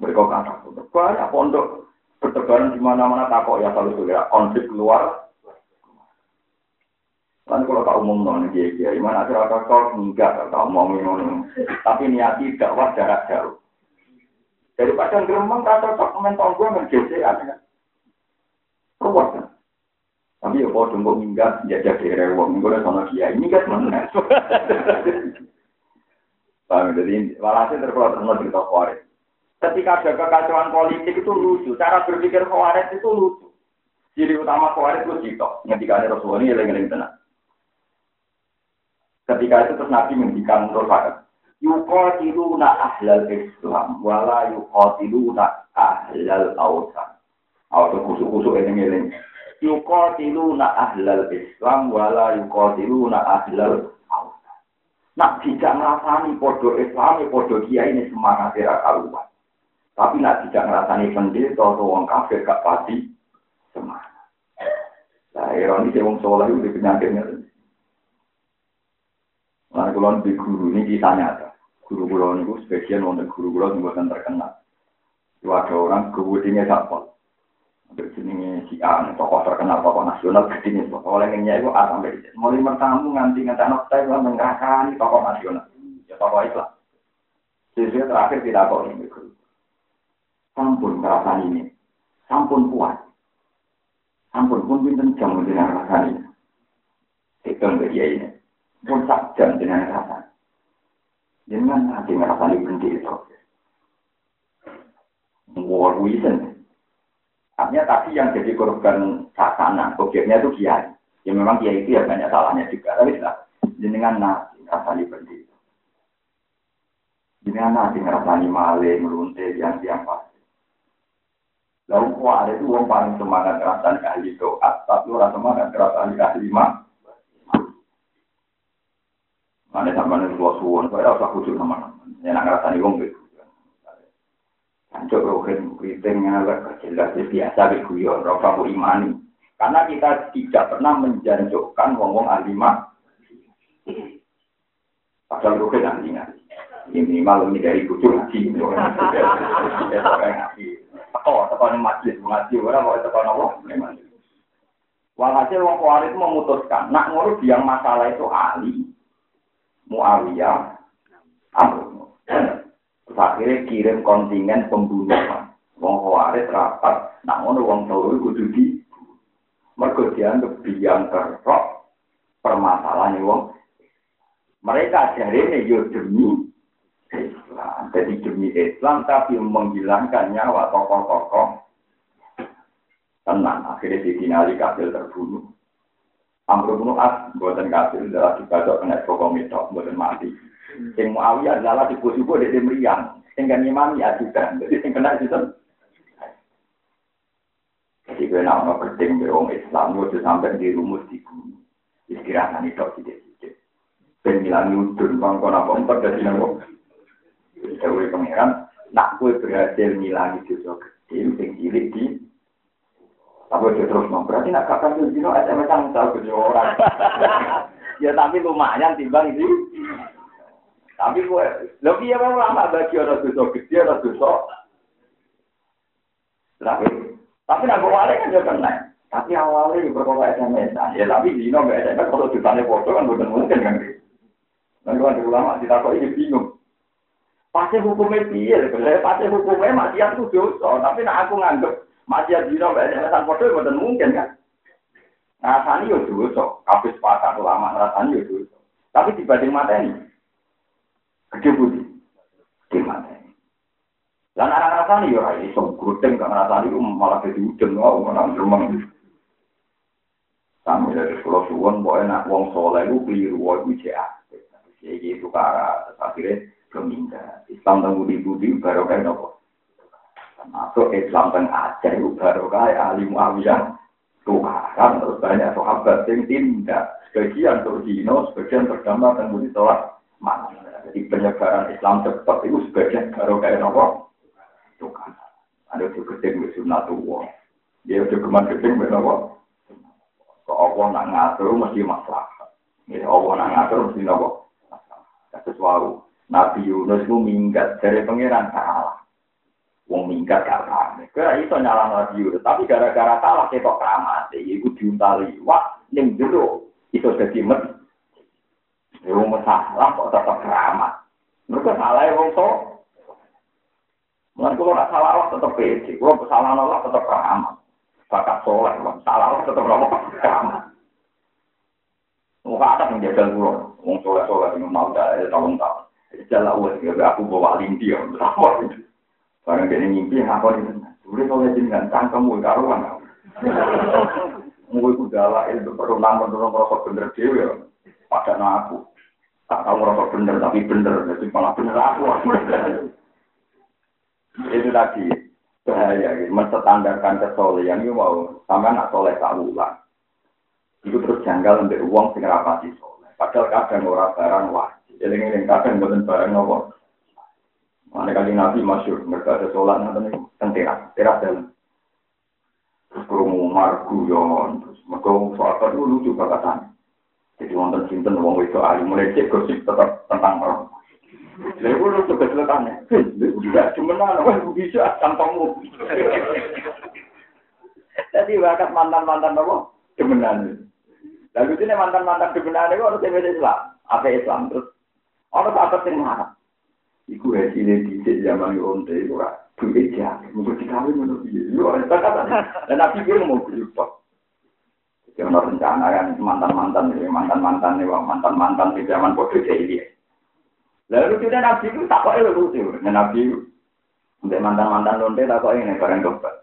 Mereka kata, banyak pondok bertebaran di mana-mana takut ya kalau sudah konflik keluar. Kan kalau tak umum non dia dia, gimana cara kau enggak kalau mau minum, tapi niat tidak wah jarak jauh. Daripada geremeng kata tak komentar gue ada. Ruwet kan. Tapi ya kalau tunggu minggat, ya jadi rewong, gue udah sama dia, minggat mana? Paham? Jadi walhasil terkeluar semua cerita Khawarij. Ketika ada kekacauan politik itu lucu, cara berpikir Khawarij itu lucu. Ciri utama Khawarij itu cito, ketika ada Rasulullah ini yang tenang. Ketika itu terus Nabi menghentikan terus yuqatiluna ahlal Islam wala yuqatiluna ahlal awsan. Atau kusuk-kusuk ini ini. Yuqatiluna ahlal Islam wala yuqatiluna ahlal Nak tidak ngerasani podo Islam, podo dia ini semangat tidak karuan. Tapi nak tidak ngerasani pendeta atau orang kafir gak pasti semangat. Nah, ironi sih wong soleh itu penyakitnya. Nah, kalau di guru ini kita nyata. Guru guru ini sebagian untuk guru guru yang bukan terkenal. Itu ada orang kebudinya siapa? berjenenge si A, tokoh terkenal, tokoh nasional, gedenya tokoh olehnya itu A sampai Z. Mulai bertamu nganti anak saya itu menggerakkan tokoh nasional, ya tokoh Islam. Jadi terakhir tidak kok ini Sampun perasaan ini, sampun kuat, sampun pun pinten jam dengan perasaan ini. Ke dia ini, pun sak jam dengan perasaan. Jangan nanti ngerasani benci itu. War wisen. Artinya tadi yang jadi korban sasana, objeknya itu kiai. Ya memang kiai itu ya banyak salahnya juga. Tapi sudah jenengan nasi ngerasani berdiri. Jenengan nasi ngerasani maling, merunte, yang yang pasti. Lalu kok ada itu orang paling semangat ngerasani ahli doa, tapi orang semangat ngerasani ahli mah. Mana sama nih luas suwon, kau usah khusus nama. Yang nak ngerasani wong gitu. Hancur rohin, keriting, ngalak, jelas, biasa, guyon, rasa imani. Karena kita tidak pernah menjanjukkan wong-wong alimah. Padahal rohin ahli. Ini minimal ini dari kucur ngaji. Ya, ngaji. Teko, majlis, ngaji. Orang mau teko nopo, Walhasil wong kuarit memutuskan, nak ngurus yang masalah itu ahli. Muawiyah, Amr. Terus akhirnya kirim kontingen pembunuhan. Wong Khawarij rapat, ngono wong Tauri kudu di mergo dianggap biang kerok permasalahan wong. Mereka jari yo demi Islam, jadi demi Islam tapi menghilangkan nyawa tokoh-tokoh tenang. Akhirnya ditinali kafir terbunuh. Amr bin As buatan kafir adalah dibacok kena pokok mitok buatan mati. Sing Muawiyah adalah subuh dari meriang. Sing kan ya juga. Jadi sing kena. Jadi gue nama penting be wong Islam itu sampai di rumus di bumi. Istirahat itu tidak-tidak. Ben milangi udun bang kono apa empat dari nopo. Dewe pangeran, nak kue berhasil milangi dosa kecil, cilik di tapi dia terus mau berarti nak kakak tuh dino SMS kan tahu kerja orang. ya tapi lumayan timbang itu. Tapi gue lebih ya memang lama bagi orang dosa gede orang dosa. Tapi tapi nak wale kan juga kena. Tapi awalnya berkata SMS ya tapi dino nggak SMS kalau ditanya foto kan bukan mungkin kan. Nanti kan ulama kita kok ini bingung. Pasti hukumnya piye, pasti hukumnya masih aku dosa, tapi nak aku nganggep masih ada dino mbak Esan foto itu mungkin kan. Rasanya yo dosa, kabeh sepakat ulama rasanya yo dosa. Tapi dibanding mata ini, gede budi, gede mata ini. Dan anak rasanya yo rai, so gudeng kan rasanya itu malah jadi udeng, wow, malah geremeng. Sampai dari sekolah suwon, boleh nak wong soleh itu keliru, wah itu jahat. Ya gitu, karena akhirnya keminta. Islam tangguh di budi, baru kayak nopo. Masuk Islam dan Aceh itu baru kayak ahli Muawiyah. Tukaran terus banyak sahabat yang tindak. Sebagian Turkino, sebagian terdampak dan budi sholat. Mana? Jadi penyebaran Islam cepat itu sebagian baru kayak nopo. Tukaran. Ada juga di sunatullah. Dia udah keman gedeng nopo. Kok Allah nak ngatur mesti masalah. Ya Allah nak ngatur mesti nopo. Sesuatu. Nabi Yunus itu minggat dari pangeran salah. Wong minggat gak paham. Kira itu nyala Nabi Yunus. Tapi gara-gara salah ketok keramat. Iku diuntali. Wah, yang dulu. Itu jadi met. Wong masalah kok tetap keramat. Mereka salah ya wong so. Mungkin kalau nggak salah Allah tetap pede. Kalau kesalahan Allah tetap keramat. Bakat soleh. Salah tetap keramat. Muka ada yang jaga pulau. Wong soleh-soleh yang mau dah tahun-tahun. Jalan uang, aku bawa linti. Barang dia ngimpi, apa itu? Sudah kalau jenengan cangkemmu karuan. Mungkin udah lah itu perlu namun dorong rokok bener dewi ya. Pada aku. Tak tahu rokok bener tapi bener. Jadi malah bener aku. itu tadi bahaya gitu. Menstandarkan kesolehan itu mau sama anak soleh tak ulang. Itu terus janggal untuk uang sing rapati soleh. Padahal kadang orang barang wajib. Jadi ini kadang bukan barang nopo. Mana kali Nabi masyur, mereka ada sholat nanti teras, teras dalam. Terus kerungu margu yon, terus mereka sholat dulu lucu kata Jadi wonten sinten wong itu ahli cek gosip tetap tentang orang. Lalu gue lucu keseletannya, juga cuma nana, wah bisa tampangmu. Jadi bakat mantan-mantan apa? Kebenaran. Lalu ini mantan-mantan kebenaran itu harus Islam, apa Islam terus. Orang yang marah? Iku hasilnya di zaman onte itu lah. Duit ya, mungkin dikawin menurut dia. Yo, dan nabi gue mau berubah. Jadi orang rencana kan mantan-mantan, mantan-mantan nih, mantan-mantan di zaman kode jadi. Lalu sudah nabi itu tak kok itu lucu. Nabi Untuk mantan-mantan lonte tak kok ini bareng dokter.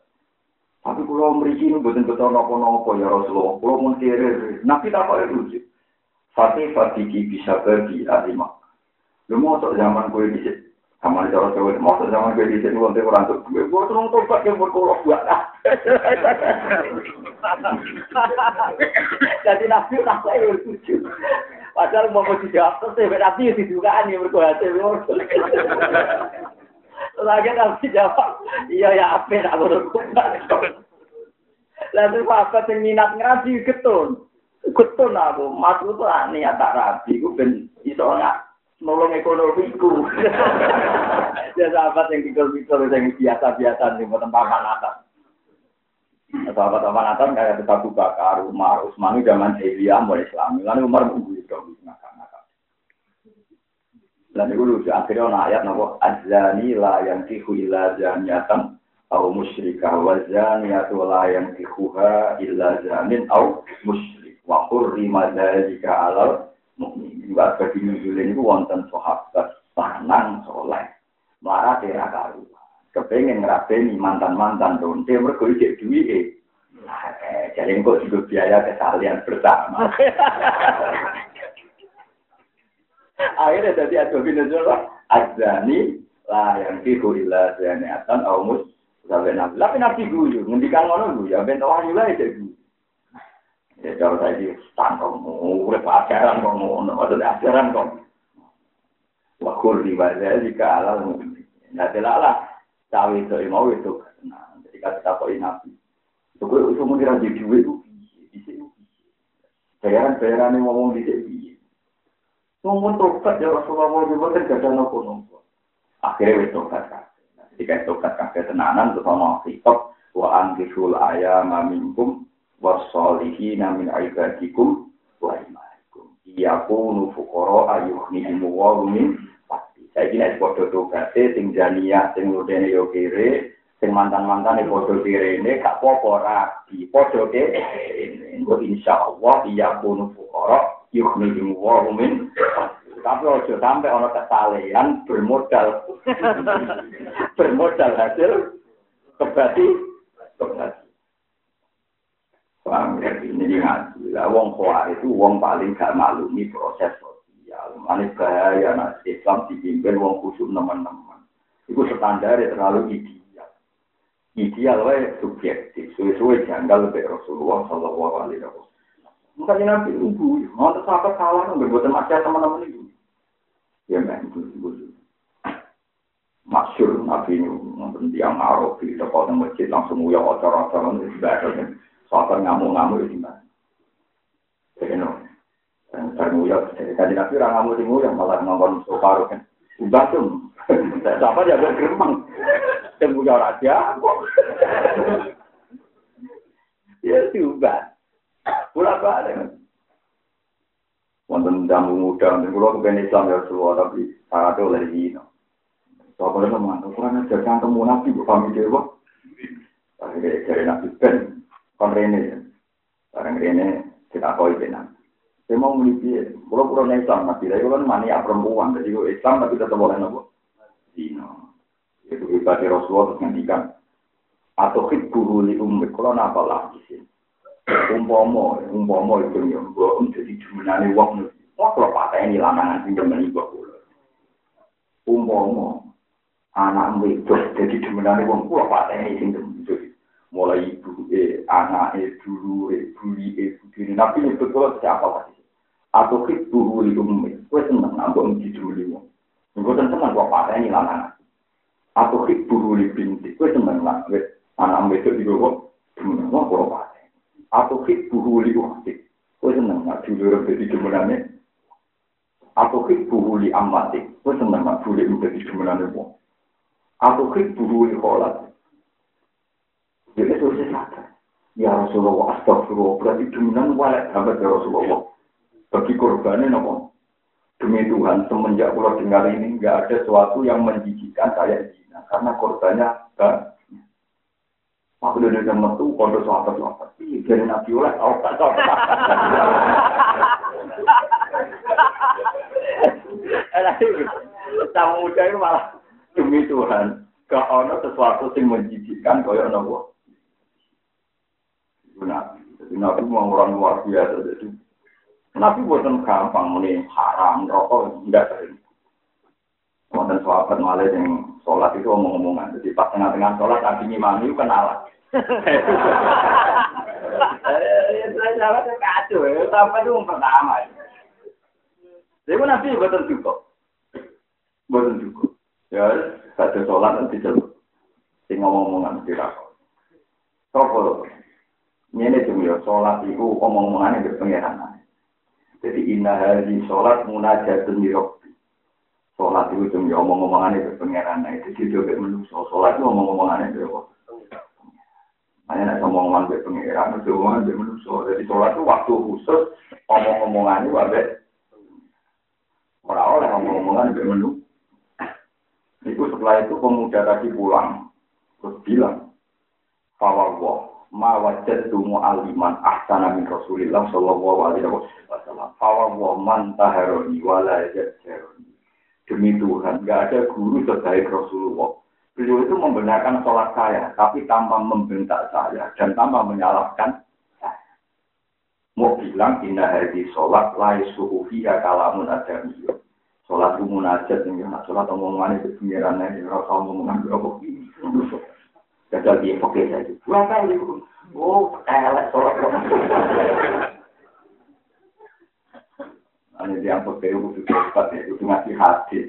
Tapi kalau memiliki ini betul-betul nopo-nopo ya Rasulullah. Kalau mau Nabi tak kok itu. Fatih Fatih bisa pergi ahli Lu mau zaman kue di sama di cara cewek, mau zaman gue di sini nanti orang tuh gue gue terus tobat yang berkolok buat Jadi nabi tak saya lucu. Padahal mau mau dijawab terus saya nabi dugaan yang berkolok Lagi nabi jawab, iya ya apa nak berkolok. Lalu apa yang minat ngaji ketun, ketun aku, maksud tuh niat tak rapi, gue ben iso nggak nolong ekonomiku. ya sahabat yang pikir-pikir yang biasa-biasa nih buatan paman atas. Sahabat paman atas kayak Abu Bakar, Umar, Utsman zaman jahiliyah mulai Islam. Lalu Umar mengguyur dong ngakak-ngakak. Dan itu lucu akhirnya ada ayat nopo azani la yang tihu illa zaniatan au musyrikah wa zaniyatu la yang tihuha illa zanin au musyrik wa hurrima dzalika alal mukmin. Wa bagi nuzulin itu wonten sahabat sanang soleh. Marah tera karu. Kepengen ngerabeni mantan-mantan donte mergo ijek duwike. Eh, jadi kok juga biaya kesalian bersama. Akhirnya jadi ada binazul azani lah yang fiku illa zaniatan au mus sampai nabi. Tapi nabi guyu, ngendikan ngono guyu, ya ben wahyu lah itu Ya kalau saya tangkong, udah ajaran kok ngono, ada ajaran kok. Wakur di wajah jika alal mungkin. Nah, lah, cawe itu mau itu. Nah, jadi kata kok nabi. Itu gue usah mau diraji duit itu. Bayaran bayaran ini ngomong di sini. Ngomong tokat ya Rasulullah mau juga kan gak ada nopo Akhirnya itu tokat kan. Jadi kan tokat kakek tenanan terus ngomong sikap wa angkiful ayam minkum wasolihina min ibadikum wa imanikum. Iyakunu fukoro ayuhnihimu wa min pasti. Saya kira podo togate sing jania sing ludene yo kere sing mantan-mantan podo kere ini gak popo rabi. Podo kere Engko insyaallah iyakunu fukoro yuhnihimu wa min tapi ojo sampai ono kesalehan bermodal. Bermodal hasil kebati kebati ini ngaji. Lah wong kuat itu wong paling gak maklumi proses sosial. Mana bahaya nak Islam dipimpin wong khusus teman-teman. Itu standar terlalu ideal. Ideal wae subjektif. Suwe-suwe janggal lebih Rasulullah Shallallahu Alaihi Wasallam. Mungkin nabi ibu, mau sahabat salah nggak buat macam teman-teman itu. Ya itu ibu. Masyur nabi ini nonton tiang Arab di depan masjid langsung uyah acara-acara itu sudah Soal ngamuk-ngamuk itu gimana? Jadi no, termuyok. Jadi tadi nabi orang di yang malah ngomong soparu kan. Ubah tuh, siapa dia buat geremang? Temuyok raja. Ya diubah. Pulang balik. Wonten jamu muda, dan pulau kepen Islam ya Rasulullah, tapi syaratnya oleh Zino. Soalnya teman, ukuran aja kan temu nabi, kami dewa. Akhirnya dari nabi Ben, kon rene ya. Barang rene kita koi benar. Saya mau melipir, kalau pulau Islam tapi kalau mania perempuan, jadi kalau Islam tapi tetap boleh nopo. Dino, itu ibadah Rasulullah terus ngendikan. Atau hit guru li ummit, kalau napa lah di sini. Umpomo, umpomo itu yang gue jadi jumenane wong. Wah kalau patah ini lanangan sih demen ibu pulau. Umpomo, anak itu jadi jumenane wong, kalau patah ini sih mulai ibu e anak e dulu e buli e begini nabi ini betul siapa lagi atau hit buru itu gue seneng nambah di dulu gue seneng gue pakai ini lanang atau hit buru binti gue seneng lah gue anak itu di gue dulu gue gue pakai. Atau hit buru waktu gue seneng lah dulu di demenannya atau hit buru amati. Gue seneng lah dulu di demenannya gue atau buru kholat jadi itu saya sadar. Ya Rasulullah, astagfirullah, berarti dominan walek sahabat ya Rasulullah. Bagi korbannya nopo. Demi Tuhan, semenjak pulau dengar ini, nggak ada sesuatu yang menjijikan kayak zina. Karena korbannya banyak. Aku udah dengan metu, kondo sahabat sahabat. Iya, dari Nabi oleh, tahu tak tahu. Sama muda itu malah demi Tuhan. Gak ono sesuatu yang menjijikkan kaya nopo. Nabi. Jadi Nabi mau orang luar biasa. Jadi Nabi buatan gampang muni haram rokok enggak sering. Kemudian sahabat malah yang sholat itu omong-omongan. Jadi pas tengah-tengah sholat Nabi ngimami kenalan. Sahabat kacau ya. Sampai itu pertama. Jadi Nabi buatan cukup. Buatan cukup. Ya, satu sholat nanti celuk. Sing ngomong-omongan dirakon. Sopo ini cuma ya sholat itu omong-omongannya berpengeran. Jadi inna hari sholat munajatun yirokti. Sholat itu cuma ya omong-omongannya berpengeran. Nah itu juga menusuk. Sholat itu omong-omongannya berpengeran. Hanya nak omongan berpengeran, itu omongan bermenusuk. Jadi sholat itu waktu khusus omong-omongannya wabe. Orang oleh omong-omongan bermenusuk. Itu setelah itu pemuda tadi pulang. Terus bilang, Fawawah, ma wajadtu mu'alliman ahsana min Rasulillah sallallahu alaihi wasallam. Fawa wa man taharoni wala yajjaroni. Demi Tuhan, gak ada guru sebaik Rasulullah. Beliau itu membenarkan sholat saya, tapi tanpa membentak saya dan tanpa menyalahkan. Mau bilang, inna hari sholat lai suhu fiha kalamun adamiyah. Sholat itu munajat, sholat omongan itu pengirannya, rasa omongan berapa ini. Gagal dia pakai saja. Pulang kali. Oh, elek sholat. Hanya dia pakai kudu cepat ya, kudu ngasih hati.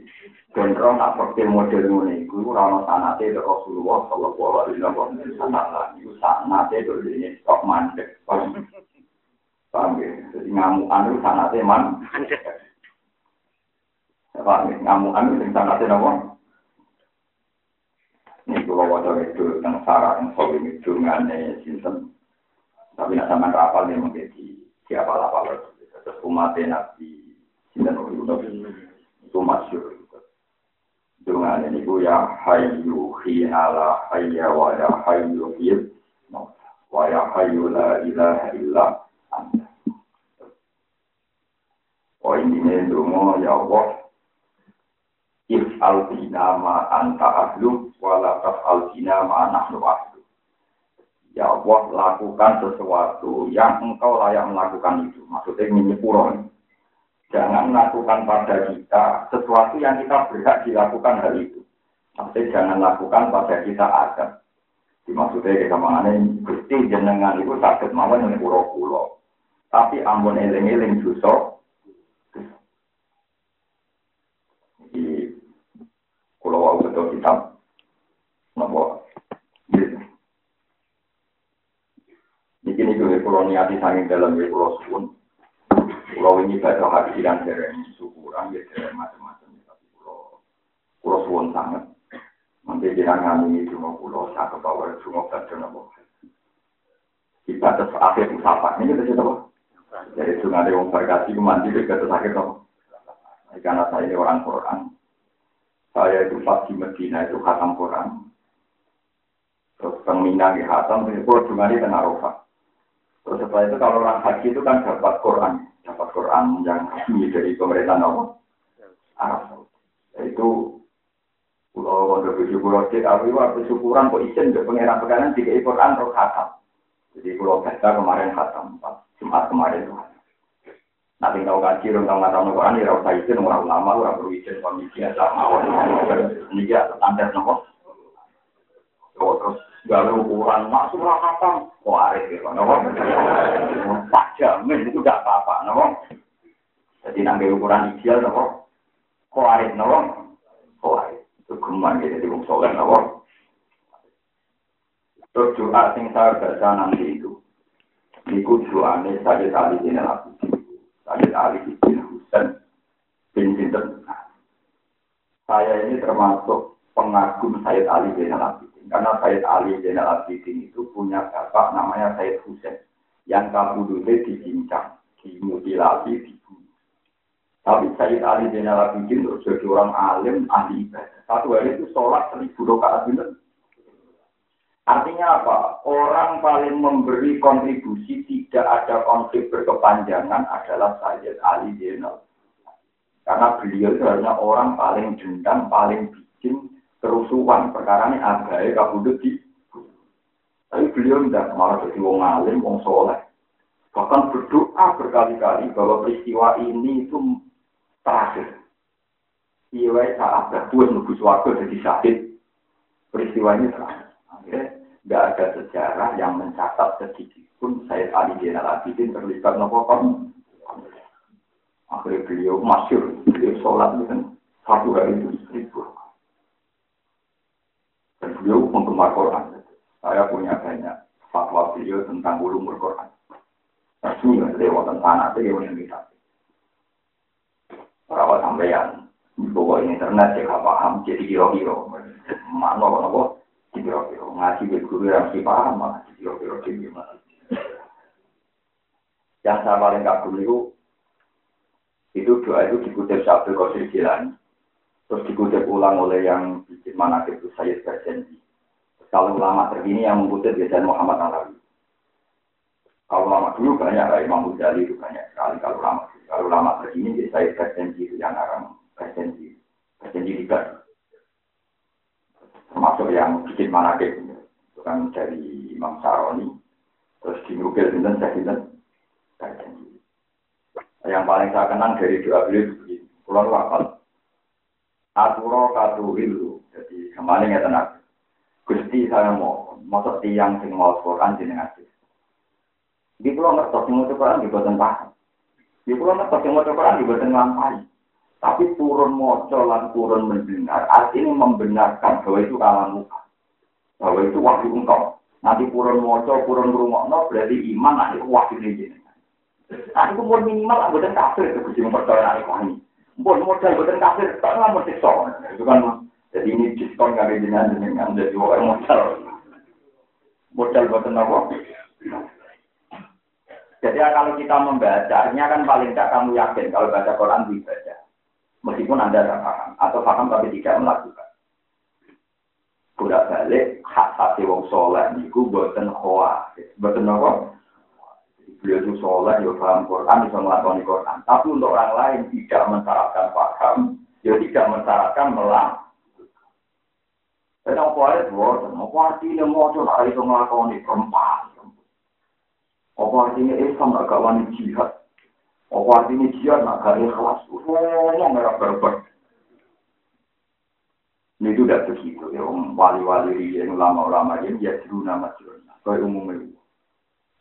Gondrong nak pakai model ini, itu rana sanate itu Rasulullah Sallallahu Alaihi Wasallam. Itu sanate itu ini stok mandek. Paham ya? Jadi ngamuan itu sanate man. Paham ya? Ngamuan itu sanate apa? Ini kalau wajah itu tentang sarah yang soal itu ngane sinten. Tapi nak sama rapal nih menjadi siapa lapal Terus umat nabi sinten itu masyur. Dengan ini ku ya hayu hinala hayya wa ya hayu hil wa ya hayu la ilaha illa anta. Oh ini nih ya Allah albina ma anta ahlu wala albina ma nahnu ahlu. Ya Allah lakukan sesuatu yang engkau layak melakukan itu. Maksudnya menyepuro. Jangan lakukan pada kita sesuatu yang kita berhak dilakukan hal itu. Maksudnya jangan lakukan pada kita adam. Maksudnya kita mengenai gusti jenengan itu sakit mawon yang pulau Tapi ampun eling-eling dosa Kalau wau betul kitab, nopo. Ini kini gue kalau niati sanging dalam gue kalau suun. Kalau ini baca hati dan dereng syukuran, ya dereng macam-macam. Tapi kalau kalau suun sangat. Nanti jangan ini cuma pulau satu bawah cuma baca nopo. Kita terus akhir musafah. Ini kita cerita Dari sungai Fargasi ke mandi dekat terus akhir nopo. Karena saya ini orang Quran, saya itu pas di Medina itu khatam Quran. Terus pemina di khatam, itu cuma di tengah Arafah. Terus setelah itu kalau orang haji itu kan dapat Quran, dapat Quran yang resmi dari pemerintah Arab Saudi. Itu Pulau Wonder Buju Pulau Cek Awi waktu syukuran kok izin ke pengiran pekanan tiga Quran terus khatam. Jadi Pulau Besta kemarin khatam, Jumat kemarin itu Nanti tahu kaji, orang tahu nggak tahu Quran, ya usah izin orang ulama, orang perlu izin komisi ya sama Ini dia standar nopo. Terus gawe ukuran masuk lah kapan? Kok arif gitu, nopo? Pak jamin itu tidak apa-apa, nopo. Jadi nanti ukuran ideal nopo. Kok arif nopo? Kok arif. Itu geman gitu, jadi wong soleh nopo. Terus doa sing saya baca nanti itu. Niku doane saya tadi ini Sayyid Ali bin Husain bin Sinten. Saya ini termasuk pengagum Sayyid Ali bin Al-Abidin. Karena Sayyid Ali bin Al-Abidin itu punya bapak namanya Sayyid Husain. Yang kabudutnya dicincang, dimutilasi, dibunuh. Tapi Sayyid Ali bin Al-Abidin itu jadi orang alim, ahli ibadah. Satu hari itu sholat seribu rakaat benar. Artinya apa? Orang paling memberi kontribusi tidak ada konflik berkepanjangan adalah Sayyid Ali Zainal. Karena beliau hanya orang paling dendam, paling bikin, kerusuhan. Perkara ini agai kabudut di tapi beliau tidak malah jadi wong alim wong soleh. Bahkan berdoa berkali-kali bahwa peristiwa ini itu terakhir. Iya, saat berbuat nunggu suatu jadi sakit. Peristiwa ini terakhir. Akhirnya nggak ada sejarah yang mencatat sedikit pun saya Ali Jenal Abidin terlibat nopo Akhirnya beliau masyur, beliau sholat kan satu hari itu seribu. Dan beliau penggemar Quran. Saya punya banyak fatwa beliau tentang ulumul Quran. Nggak lewat tentang anak yang yang kita. Para sampeyan, bawa internet saya paham, jadi kira-kira. Mana apa? Kira-kira ngaji ke guru yang si paham, malah kira-kira. Yang saya paling kagum itu itu doa itu dikutip Syabdul Qadir Jilani. Terus dikutip ulang oleh yang bikin mana itu saya berjanji. Kalau ulama terkini yang mengutip biasanya Muhammad Alawi. Kalau lama dulu banyak, lah Imam Ghazali itu banyak sekali. Kalau lama, kalau lama terkini saya berjanji itu yang orang berjanji, berjanji tiga. Termasuk yang bikin mana itu kan dari Imam Saroni, terus dinukil dan saya berjanji. Yang paling saya kenang dari doa beliau begini. Pulau hafal. Aturo katuhilu. Jadi kemarin ya tenang. Gusti saya mau masuk tiang sing mau Quran jenengan. Di pulau ngertos sing mau Quran di paham. Di pulau ngertos sing mau Quran di boten ngampai. Tapi turun moco lan turun mendengar. Artinya membenarkan bahwa itu kalam muka. Bahwa itu wahyu engkau. Nanti turun moco, turun rumah, berarti iman nanti wahyu ini. Nah, itu mau minimal anggota kafir itu kudu mempercayai anak ini. Mau modal anggota kafir, tak nggak mesti. Itu kan jadi ini diskon ada dengan dengan jadi orang modal. Modal buat apa? Jadi kalau kita membacanya kan paling tidak kamu yakin kalau baca Quran dibaca. Meskipun Anda tidak paham atau paham tapi tidak melakukan. Budak balik hak hati wong soleh niku buatan khoa, buatan apa? beliau itu sholat, ya paham Quran, bisa melakukan Quran. Tapi untuk orang lain tidak mensyaratkan paham, ya tidak mensyaratkan melang. Dan apa ada buatan, apa artinya mau coba itu melakukan perempuan. Apa artinya Islam gak kawan jihad. Apa artinya jihad gak gak ikhlas. Ngomong merah berber. Ini itu tidak begitu ya, wali-wali yang ulama-ulama ini ya dulu nama Kayak umumnya.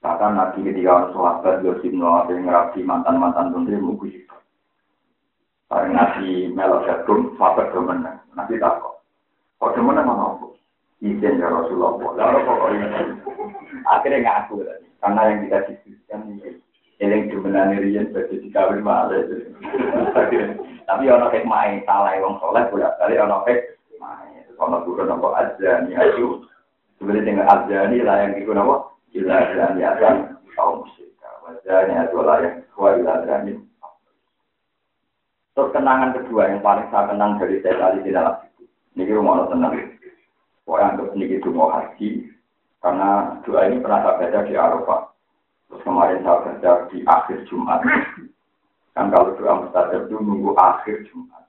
Bahkan Nabi ketika orang sahabat Yosif Noah yang ngerapi mantan-mantan menteri mungkin itu. Karena Nabi melok jagung, sahabat demenang. Nabi takut. Kok demenang mana aku? Izin ya Rasulullah. Lalu pokoknya akhirnya ngaku tadi. Karena yang kita diskusikan ini yang demenan Rian berarti dikawin malah. Tapi kayak main salah yang soleh boleh kali kayak main. Kalau turun apa nih ayo. Sebenarnya dengan aja nih lah yang ikut apa? Ila dan yasan kaum musyrik. Wajahnya adalah yang kuat ila dan Terus kenangan kedua yang paling saya kenang dari saya kali di dalam itu. Ini rumah tenang. Pokoknya untuk ini itu mau haji. Karena doa ini pernah saya baca di Arafah. Terus kemarin saya baca di akhir Jumat. Kan kalau doa mustajab itu nunggu akhir Jumat.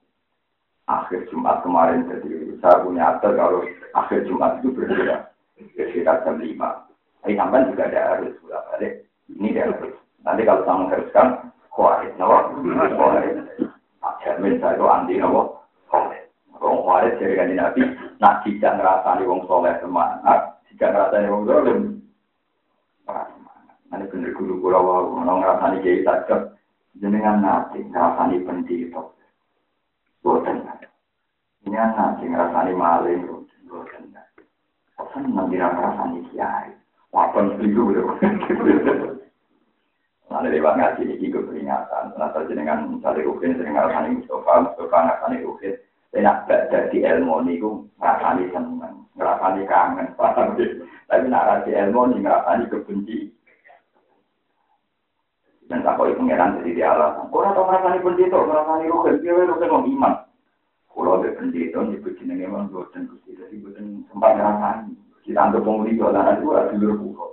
Akhir Jumat kemarin jadi saya punya atur kalau akhir Jumat itu berbeda. Sekitar jam 5. Tapi sampai juga ada harus bolak balik. Ini dia harus. Nanti kalau saya mengharuskan, kuarit, nawa, kuarit. Jamin saya itu anti nawa, kuarit. Wong kuarit dari kanji nabi, nak tidak ngerasani wong soleh semangat, tidak ngerasani wong dolim. Nanti bener guru kula wau, mau ngerasani kiai saja, jenengan nanti ngerasani pendito. Boten. Ini nanti ngerasani maling, boten. Boten nanti ngerasani kiai. Wapen itu lho. Nah, lewat ngaji ini juga peringatan. Nah, dengan misalnya Rukin sering ngerasani Mustafa, Mustafa ngerasani Rukin. Saya nak jadi ilmu ini, aku ngerasani seneng, ngerasani kangen. Tapi nak ngerasani ilmu ini, ngerasani kebenci. Dan tak kau pengeran jadi dia alasan. Kau nak ngerasani pendeta, ngerasani Rukin, dia Rukin mau iman. Kalau ada pendeta, nyebut jenenge memang buatan gusti, jadi buatan sempat ngerasani. Kita anggap penghuni jualan itu ada dulur pulau.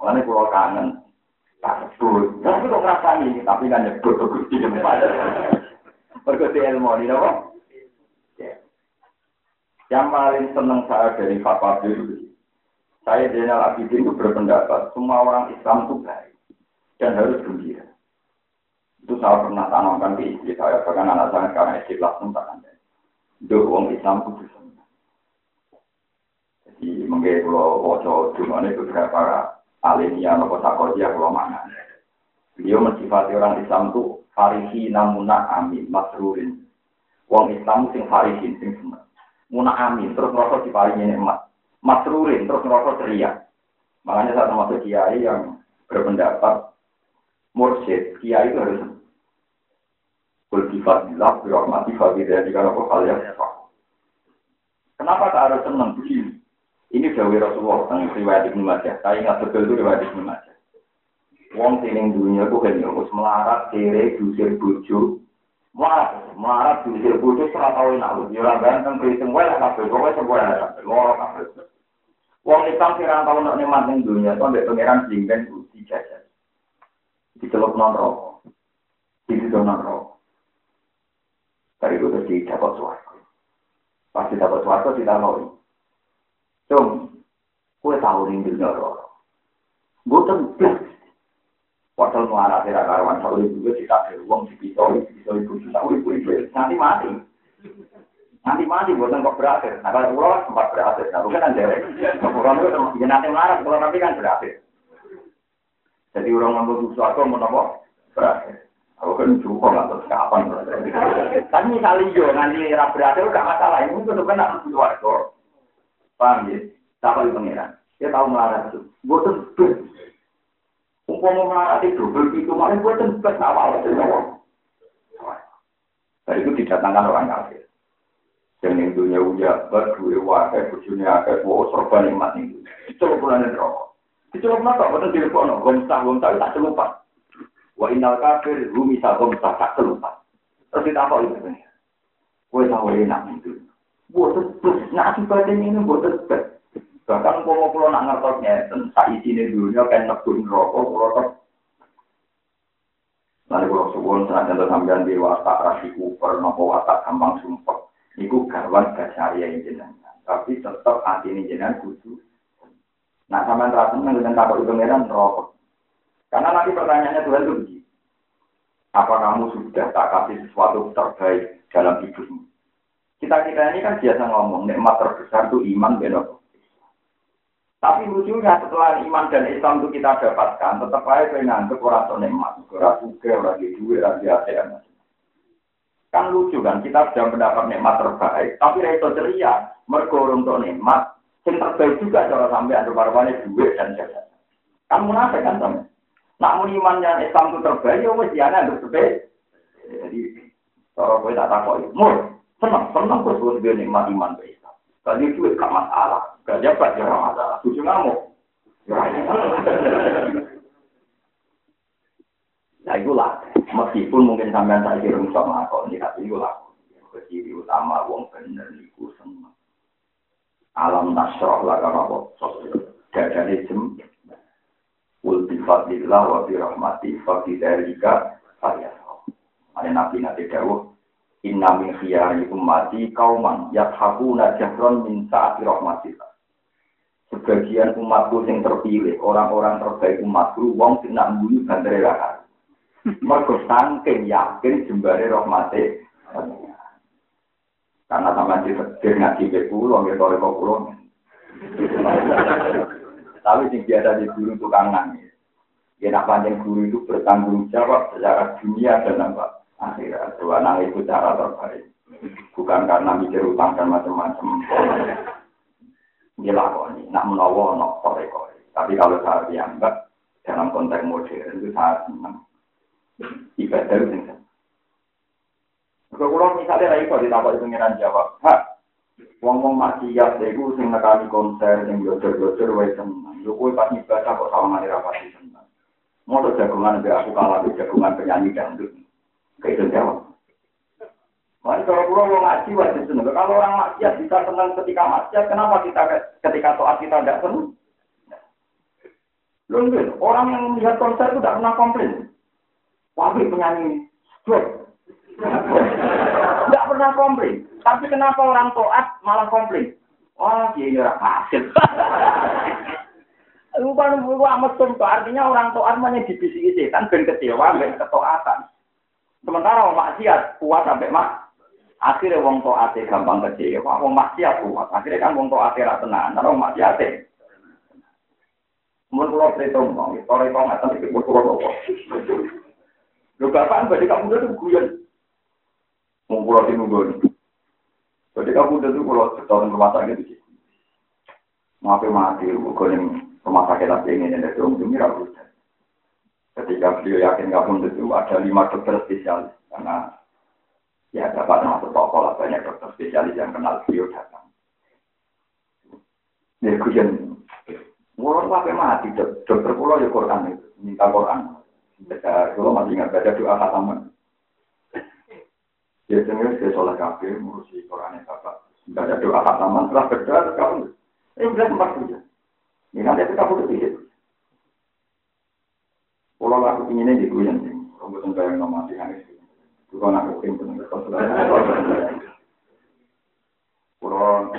Makanya pulau kangen. Tak sebut. Tapi kok ngerasani, tapi kan nyebut ke gusti tempat. Berkuti ilmu ini apa? Yang paling senang saya dari Fatwa itu, saya Zainal Abidin itu berpendapat semua orang Islam itu baik dan harus gembira. Itu saya pernah tanamkan di istri saya, bahkan anak saya sekarang istri kelas tak ada. Itu orang Islam itu bisa. Jadi mungkin kalau wajah cuma itu beberapa alimnya atau sakodia kalau mana. Beliau mensifati orang Islam itu farihi namuna amin masrurin. Wong Islam sing farihin sing seneng muna amin terus merasa diparingi nikmat masrurin terus merasa ceria makanya saya termasuk kiai yang berpendapat mursyid kiai itu harus Kultifadillah, birahmati, fadilah, jika apa hal yang Kenapa tak harus senang begini? Ini Dawi Rasulullah, tentang riwayat Ibnu Majah. Saya ingat betul itu riwayat Ibnu Majah. Wong sining dunia itu kan harus melarat, kere, dusir, bujuk, Melarat, melarat sini bodoh serah tahu enak lu. Ya ganteng kriting wae lah kabeh, pokoke sebuah lah kabeh, loro kabeh. Wong Islam sira tau nek nikmat ning dunia, to mbek pangeran jingben dijajah. Dicelok non rokok. Dicelok non rokok. Dari itu terus dapat suarga. Pasti dapat suarga tidak mau. Cung, kue tahu ning dunia rokok. Gue tentu Padahal melarat tidak karuan sahur juga kita beruang di pisau, di pisau ibu sahur ibu ibu nanti mati. Nanti mati buatan kok berakhir. Nah kalau pulau sempat berakhir, nah bukan kan derek. Pulau itu nanti melarat, pulau tapi kan berakhir. Jadi orang ngambil sesuatu mau nopo berakhir. Aku kan cukup nggak terus kapan. Tapi misalnya yo nanti era berakhir udah masalah ini itu kan harus kok. Paham ya? Siapa di pangeran? Dia tahu melarat itu. Buatan Umpama melarati double itu malah gue tempat awal itu Nah itu didatangkan orang kafir. Dan yang dunia uja berdua wakai bujurnya akai wow serba nikmat itu. Itu bulan rokok. Apa? Betul di kono. Gomsah gomsah tak celupa. Wa inal kafir rumisa gomsah tak celupa. Terus apa itu? Gue tahu enak itu. Terus nasi badan ini terus Bahkan kalau pulau nak ngertosnya, tak isi dunia kan nebun rokok, pulau. Lalu kalau suwon senajan contoh sampean di watak rasi kuper, nopo watak gampang sumpah. Iku garwan gasaria jenengan. Tapi tetap hati ini jenengan kudu. Nah sampean rasa dengan takut itu meran rokok. Karena nanti pertanyaannya Tuhan itu begini. Apa kamu sudah tak kasih sesuatu terbaik dalam hidupmu? Kita-kita ini kan biasa ngomong, nikmat terbesar itu iman benok. Tapi lucunya setelah iman dan Islam itu kita dapatkan, tetap aja nganggep orang tuh nikmat, orang suka, orang di duit, orang ATM. Kan lucu kan, kita sudah mendapat nikmat terbaik, tapi itu ceria, mergo untuk nikmat, yang terbaik juga cara sampai ada barbannya duit dan jasa. Kan munafik kan sama. Namun iman yang Islam itu terbaik, ya wes dia ada terbaik. Jadi, kalau gue tak takut, mur, senang, senang gue nikmat iman baik. Tadi itu gak masalah. Gak jabat ya masalah. Tujuh ngamuk. Nah itulah. Meskipun mungkin sampean saya kira sama aku. Ini tapi itulah. Keciri utama wong bener niku seneng. Alam nasroh lah apa. Dadane jem. Ul bifadillah wa birahmati fabidalika falyasroh. Ada nabi nabi dawuh. Inna min khiyari ummati kauman yathakuna jahron min saati rahmatillah. Sebagian umatku yang terpilih, orang-orang terbaik umatku, wong sing nak mbuni bandare rahar. Mergo saking yakin jembare rahmate. Karena sama di setir ngaji ke pulau, kok pulau. Tapi sing biasa di guru tukang nangis. Ya nak panjang guru itu bertanggung jawab secara dunia dan apa akhirat. Dua nang itu cara terbaik. Bukan karena mikir utang dan macam-macam. Ini nak menawa, nak kore-kore. Tapi kalau saya dianggap dalam konteks modern itu sangat senang. Ibadah itu. Kalau misalnya lagi kalau ditambah pengiran jawab, ha, wong-wong maksiat itu sing nekani konser, sing belajar-belajar, wae senang. Yo kowe pas ibadah kok sama ra pasti senang. Mau jagungan be aku kalah jagungan penyanyi dangdut. Kayak jawab. Mari kalau pulau mau ngaji wajib seneng. Kalau orang maksiat bisa senang ketika maksiat, kenapa kita ketika toat kita tidak senang? Lungguin, orang yang melihat konser itu tidak pernah komplain. Wabik penyanyi, Tidak pernah komplain. Tapi kenapa orang toat malah komplain? Wah, dia ini orang hasil. Bukan bukan mesum tuh artinya orang toat hanya dibisiki setan ben kecewa ben ketoatan. Sementara orang maksiat kuat sampai mak. Akhirnya wong toate gampang kecewa, wong maksiat kuat. Akhirnya kan wong toate ra tenan, wong maksiat Mun kula cerita mau, sore kok ngaten iki kula kok. Lho bapak badhe kamu tuh guyon. Mau kula tinunggu. Badhe kamu tuh kula setahun rumah sakit iki. Maaf mati, kok rumah sakit lagi ini ada dong, demi ragu. Ketika beliau yakin nggak pun itu ada lima dokter spesialis karena ya dapat masuk toko lah banyak dokter spesialis yang kenal beliau datang. Ya kujen, mulai sampai mati dokter pulau ya Quran itu minta Quran. Kalau masih ingat baca doa khataman. Biasanya saya sholat kafir, ngurusi Quran bapak. Baca doa khataman, setelah berdoa, terus kamu. Eh, udah tempat saja. Ini nanti kita butuh pikir. Kalau aku inginnya di gue yang kamu tunggu yang nomor di hari itu. Kalau aku ingin tunggu Kalau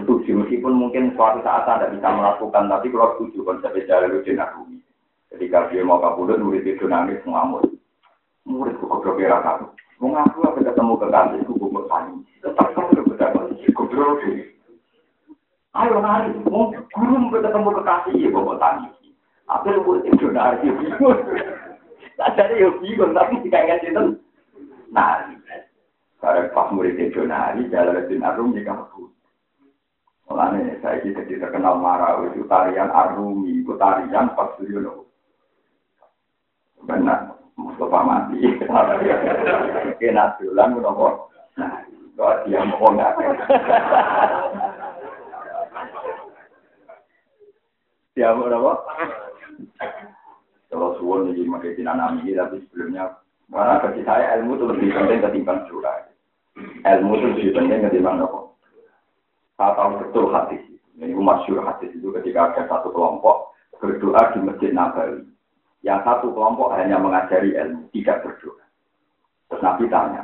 setuju meskipun mungkin suatu saat anda bisa melakukan, tapi kalau setuju konsep jalur jenarumi. Ketika dia mau kabudut, murid itu nangis mengamuk. Murid kok ya. Mau ngaku apa ketemu kekasih, aku gue tanya. Tetap kamu udah berdapat, goblok Ayo nari, mau guru ketemu kekasih, ya gue tanya. Apa lu murid itu nari. Tak ada ya bingung, tapi tidak ingat itu. Nari. Karena pas murid itu nari, jalan bin Arum jika aku. Mulanya saya kita tidak terkenal marah itu tarian Arumi, itu tarian pas Benar, Mustafa mati. Kena kenapa? Nah, kalau dia mau nggak? Dia mau apa? Kalau suwon jadi makai tinanami, tapi sebelumnya karena bagi saya ilmu itu lebih penting ketimbang curah. Ilmu itu lebih penting ketimbang apa? Saya tahu betul hadis. Ini masyur hadis itu ketika ada satu kelompok berdoa di Masjid Nabawi. Yang satu kelompok hanya mengajari ilmu, tidak berdoa. Terus Nabi tanya,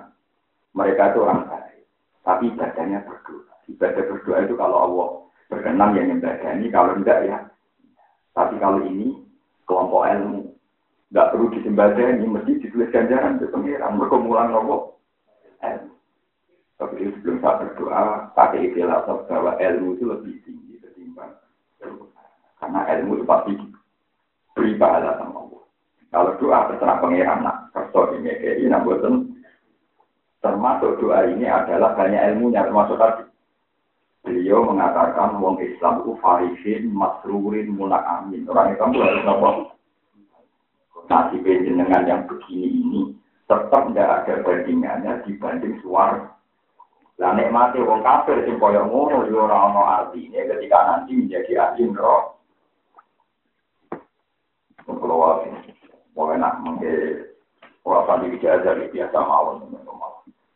mereka itu orang baik, tapi ibadahnya berdoa. Ibadah berdoa itu kalau Allah berkenan yang ini, kalau tidak ya. Tapi kalau ini kelompok ilmu, nggak perlu disembadani, mesti ditulis ganjaran ke pengiran, berkumulan Allah. Ilmu. Tapi sebelum saya berdoa, pakai istilah bahwa ilmu itu lebih tinggi ketimbang Karena ilmu itu pasti beri pahala sama. Kalau doa terserah pengiran, nak kerso ini kayak ini, termasuk doa ini adalah banyak ilmunya, termasuk tadi. Beliau mengatakan wong Islam itu farisin, masrurin, munak amin. Orang itu harus nopo. Nasib dengan yang begini ini tetap tidak ada bandingannya dibanding suara lah nikmati wong kafir sing kaya ngono yo ora ana artine ketika nanti menjadi ahli neraka. Kalau mau enak mengke ora pandi bicara biasa mawon.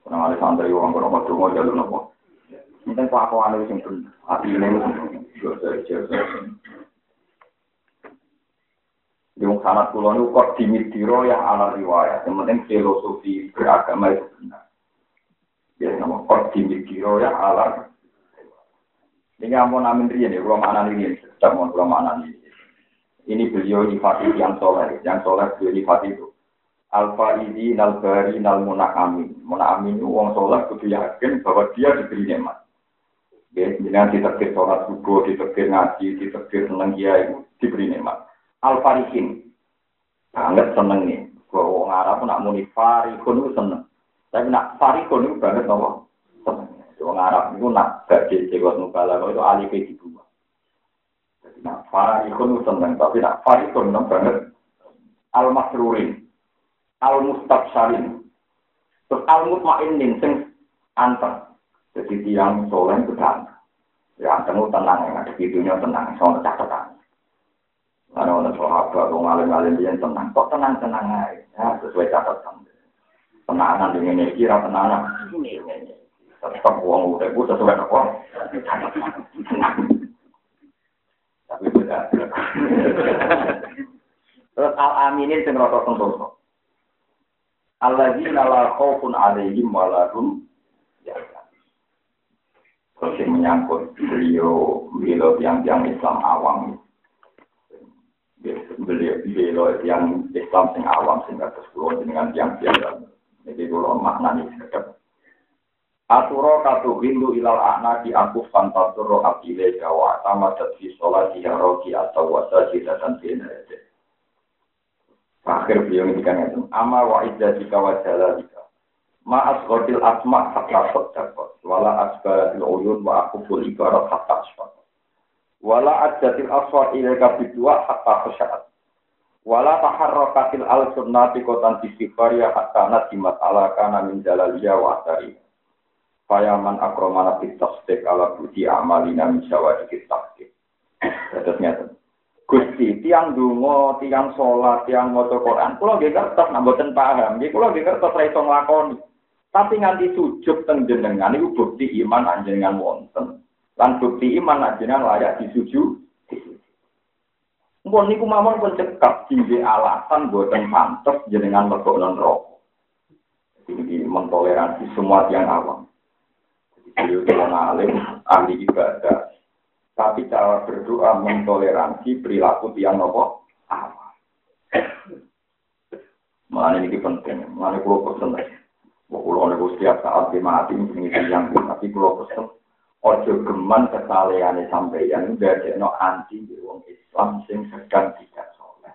Karena ada santri wong kono mau jalur nopo. Mungkin kelakuan itu sing bener. Hati ini itu kok dimitiro yang ala riwayat. Yang penting filosofi beragama itu benar. Ya, nama kordi mikiro ya alar. Ini ampun amin rian ya, ini, sedang mau ini. Ini beliau nyifati yang soleh, yang soleh beliau nyifati itu. Alfa ini nalbari nal munakamin. Munakamin itu wong soleh kudu yakin bahwa dia diberi nikmat. Ya, dengan diterbit sholat subuh, diterbit ngaji, diterbit seneng dia itu diberi nikmat. Alfa ikin, banget seneng nih. Kalau orang Arab nak muni farikun itu seneng. Tapi nak farikun itu banget nopo. Wong Arab itu nak gak cewek nukala itu alih nak farikun itu seneng, tapi nak farikun itu banget. Al masrurin, al mustabsarin, terus al mutmainin sing anteng. Jadi tiang soleh itu tenang. Ya anteng tenang, yang ada hidupnya tenang, soal catatan. Karena orang sahabat, orang alim-alim dia tenang, kok tenang-tenang aja, ya, sesuai catatan tenangan dengan ini kira tenangan tetap uang udah sesuai apa tapi beda terus al aminin sing rasa sentoso Alladzina la khaufun alaihim wa lahum Terus yang menyangkut beliau, beliau yang yang Islam awam. Beliau, beliau yang Islam sing awam, sehingga terus dengan yang biasa. Jadi kalau maknanya sedap. Aturo katu hindu ilal anak di aku fantasuro abile jawa sama fi sholat di roki atau wasa dan bina Akhir beliau ngendikan itu, ama wa jika wa jalalika. Ma asqatil asma hatta sadaqat, wala asbaratil uyun wa akuful ibarat hatta asfaqat. Wala adjatil asfar ilaika bidua hatta khasyaat. Wala taharrakatil al sunnati kotan istighfar hatta nasimat ala kana min jalaliyah wa asari. Fayaman akromana tasdik ala budi amalina misawa dikit tasdik. Terus nyata. Gusti, tiang dungo, tiang sholat, tiang moto Quran. Kulo nggih kertas nak paham. Nggih kulo nggih kertas ra iso nglakoni. Tapi nganti sujud teng jenengan iku bukti iman anjenengan wonten. Lan bukti iman anjenengan layak disujud. Mpun niku mawon pun cekap tinggi alasan boten pantes jenengan lebok non rokok. Jadi mentoleransi semua tiang awam. Beliau itu alim, ahli ibadah. Tapi cara berdoa mentoleransi perilaku tiang nopo awal. Mana ini penting, mana pulau pesen. Pulau ini setiap saat di mati ini yang tapi pulau pesen. Ojo geman kesalehan sampeyan udah no anti di Islam sing sedang tidak soleh.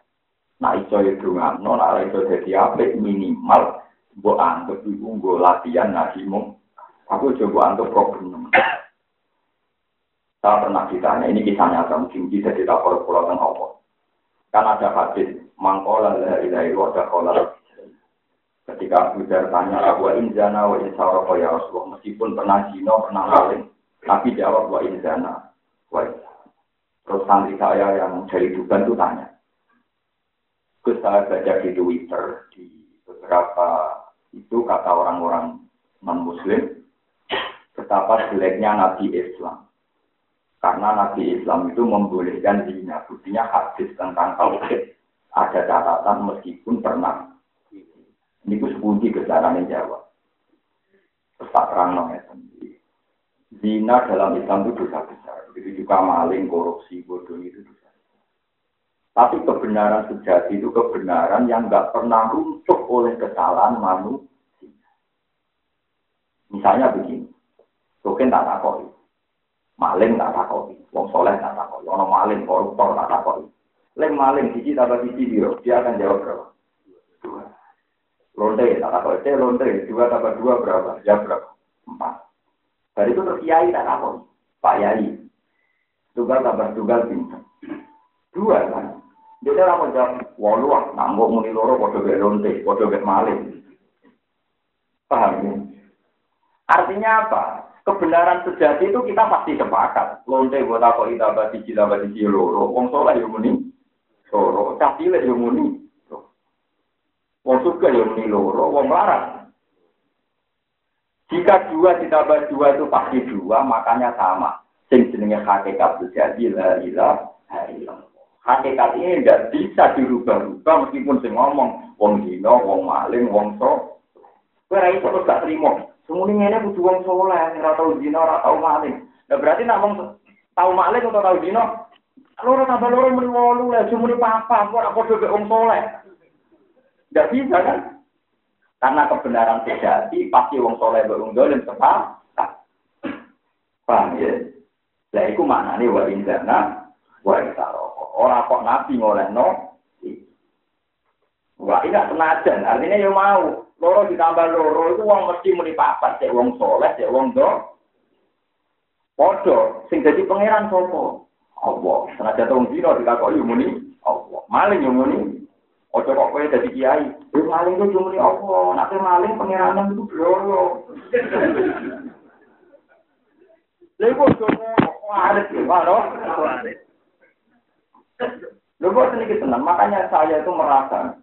Nah itu itu nggak, nah itu jadi apa minimal buat anggap ibu latihan nasi mung Aku coba antuk problem. Saya pernah ditanya, ini kisah nyata, mungkin bisa kita pulau dan apa. Kan ada hadis, mangkola la ilaha illallah kola. Ketika Abu Dhar tanya, wa inzana wa insara ya Rasulullah, meskipun pernah zina, pernah maling, tapi jawab wa inzana. Wa Terus santri saya yang dari Duban itu tanya. Terus saya baca di Twitter, di beberapa itu kata orang-orang non-muslim, betapa jeleknya Nabi Islam. Karena Nabi Islam itu membolehkan zina. Buktinya hadis tentang tauhid. Ada catatan meskipun pernah. Ini ku sepuji kesalahan Jawa. Terus tak terang Zina dalam Islam itu dosa besar. Itu juga maling, korupsi, bodoh itu dosa. Tapi kebenaran sejati itu kebenaran yang nggak pernah runtuh oleh kesalahan manusia. Misalnya begini, Mungkin tak takoi. Maling tak takoi. Wong soleh tak takoi. Ono maling, koruptor tak takoi. Leng maling, siji tambah siji biro. Dia akan jawab berapa? Dua. Lonte tak takoi. Saya lonte. Dua tambah dua berapa? Dia berapa? Empat. Dari itu terus kiai tak takoi. Pak Yai. Tugal tambah tugal bintang. Dua kan. Dia orang jawab, walu ah, nambok muni loro, podo gak lonte, podo gak maling. Paham ya? Artinya apa? Kebenaran sejati itu kita pasti sepakat. Lonte buat apa kita bati kita loro. Wong soleh yang muni loro. Cah cilik yang muni. Wong suka yang muni loro. Wong larang. Jika dua ditambah dua itu pasti dua, makanya sama. Sing jenenge hakikat sejati la ilaha. Hakikat ini tidak bisa dirubah-rubah meskipun sing ngomong wong dino, wong maling, wong so. Kowe ra iso gak. Semuanya ini butuh wong soleh, ora tau zina, ora tau maling. Nah berarti nak wong tau maling atau tau zina, loro tambah loro wolu lah, semuanya papa, ora padha wong soleh. Tidak bisa kan? Karena kebenaran sejati pasti wong soleh mbek wong dolim sepakat. Paham ya? Lah iku maknane wa indana wa isaro. Ora kok nabi ngolehno. Wah, ini senajan, artinya ya mau. loro ditambah loro itu wong mesti muni papat. Cek wong soleh cek wong do. Podo sing dadi pangeran sapa? Allah. Senajan wong dino dikakoki muni Allah. Maling yo muni Ojo kok kowe dadi kiai, yo maling ku muni Allah, nek maling pangeran itu bloro. Lha kok jono waris yo, lho. Lho kok seneng? Tenang, makanya saya itu merasa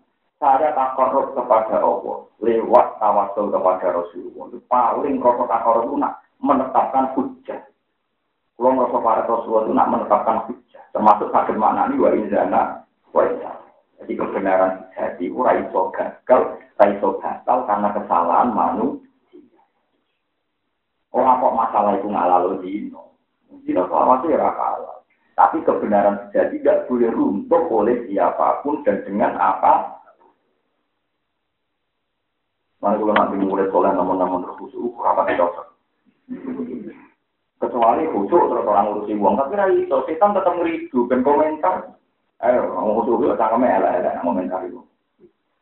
saya takarub kepada Allah lewat tawasul kepada Rasulullah. Itu paling rasa takarub itu nak menetapkan hujah. Kalau ngerasa para Rasulullah itu nak menetapkan hujah. Termasuk sakit makna ini wa inzana wa Jadi kebenaran jadi ura iso gagal, ura iso gagal karena kesalahan manusia. Oh apa masalah salah itu ngalalo dino. Selama itu ya halal. Tapi kebenaran sejati tidak boleh runtuh oleh siapa pun dan dengan apa. Mana kalau nanti mulai soleh namun-namun terus khusus, apa tidak Kecuali khusus terus orang ngurusi uang, tapi rai itu setan tetap ngeridu dan komentar. Ayo, mau khusus itu cangkeme elek-elek komentar itu.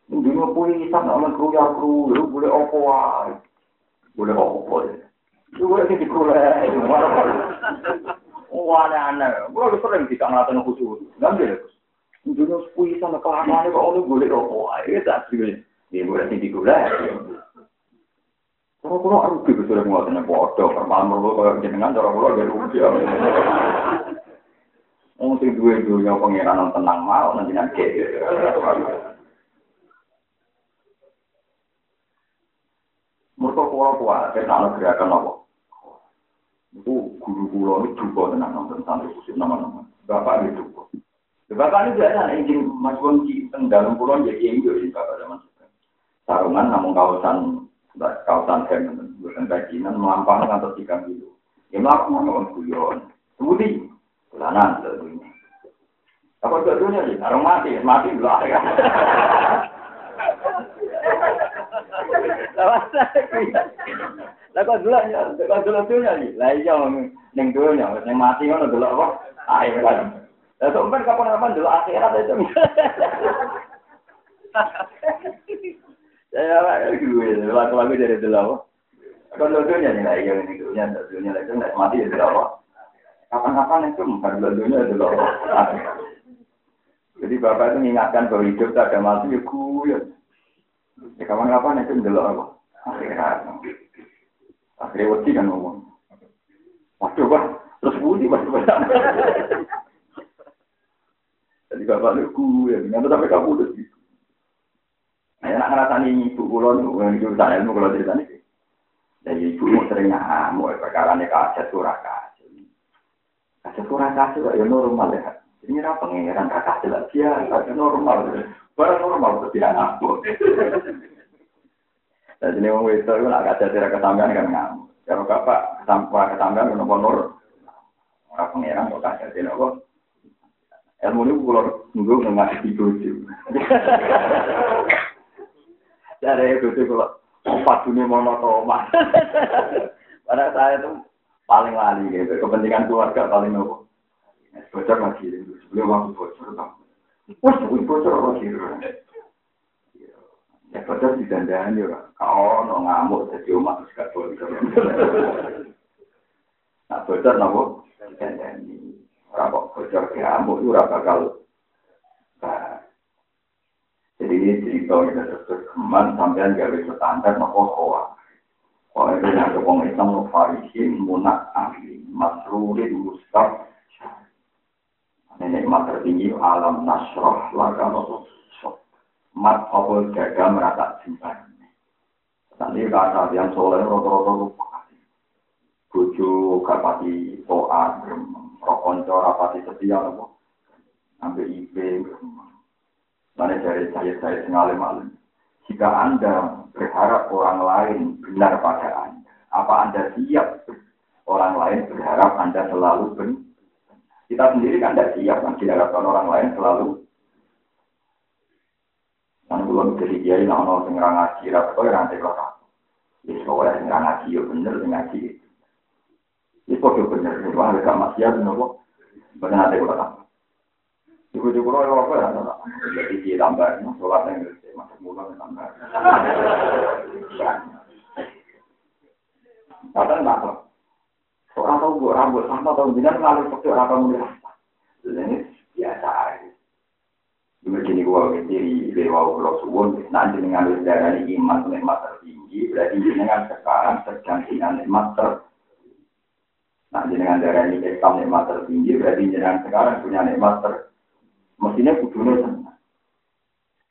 Dino pun hitam namun kru ya kru, lu boleh opo wae. Boleh opo ya. Lu boleh di kulai. Wah, aneh. Gua lu sering kita ngelakuin khusus. Ngambil. Dino sepui sama kelamaan kok lu boleh opo wae. Tak sih. Dia boleh di kulai. Kalau kalau rugi itu sudah mulai dengan bodoh, permanen lo kalau jenengan cara kalau dia rugi. Mungkin dua dunia pengiran tenang mau nanti nanti. Mereka kuat kuat, saya nak gerakan apa? Itu guru guru itu juga tenang nonton santri khusus nama-nama. Bapak itu juga. Bapak ini biasa, ingin mas Wongki, dalam pulau jadi yang jadi bapak zaman Sarungan namun kawasan kawasan hem bukan kajian melampang atau tiga kilo ya melakukan orang guyon. Semudi bulanan tentunya apa tentunya sih orang mati mati belah ya lah kok dulu ya kok dulu tuh ya lah iya neng dulu ya neng mati kan dulu apa? Kan lah sampai kapan-kapan dulu akhirat itu lagu-lagu dari dulu. Kalau dunia nih, yang ini dunia, dunia lagi nggak mati ya dulu. Kapan-kapan itu bukan dunia dulu. Jadi bapak itu mengingatkan bahwa hidup tak ada mati ya gue. Ya kapan-kapan itu dulu apa? Akhirat. Akhirnya wedi kan ngomong. Waduh, Pak. Terus budi, Pak. Jadi bapak itu gue, nggak sampai kamu udah gitu. Nah, nak ngerasani ibu kulo niku ngene urusan ilmu kulo ceritane iki. Jadi ibu mau sering ngamuk perkara nek kaset ora kaset. Kaset ora kaset ya normal ya. Ini ra pengeran kakak jelas dia, kaset normal. Barang normal tuh dia ngamuk. Jadi ini mau itu nak kaset ora kesampean kan ngamuk. Kalau bapak kesampean kesampean nopo nur. Ora pengeran kok kaset nopo. Ilmu ini kulo nunggu ngasih bojo. Dari itu tuh kalau empat dunia monotomas. Pada saya itu paling lali gitu. Kepentingan keluarga paling nopo. Bocor lagi sebelum waktu bocor bang. Wah, bocor lagi. Ya bocor di dandan ya. Kau no ngamuk jadi umat terus gak boleh. Nah bocor nopo. Dandan ini. Orang kok bocor ngamuk itu bakal. Jadi cerita kita terus keman sampai gawe standar nopo koa. Koa itu yang ada orang Islam no farisin munak ahli masrurin mustaf. Nenek mat tertinggi alam nasroh laga nopo mat apa jaga merata simpan. Nanti kata yang soleh roto-roto lupa. Bojo kapati toat, rokonco rapati setia nopo. Sampai ibe, Mana dari saya saya sengalim malam. Jika anda berharap orang lain benar pada anda, apa anda siap orang lain berharap anda selalu benar? Kita sendiri kan tidak siap kan diharapkan orang lain selalu. Dan belum jadi kiai nah ono sing ngaji ra kok ora nanti kok. Wis kok ora sing ngaji yo sing ngaji. Iki kok maksiat nopo. Bener nanti kok Ibu ibu kalau apa ya? Jadi dia tambah, sholat yang gede, masuk mulut tambah. Kadang nggak tahu. Orang tahu gue rambut sama tahu jinak ngalir pakai orang tahu dia. Ini biasa aja. Dulu gini gue sendiri dewa ulo suwun, nanti dengan darah iman nikmat tertinggi, berarti dengan sekarang sedang dengan nikmat tertinggi. Nah, dengan darah ini Islam nikmat tertinggi, berarti dengan sekarang punya nikmat tertinggi. Mestinya kudunya senang.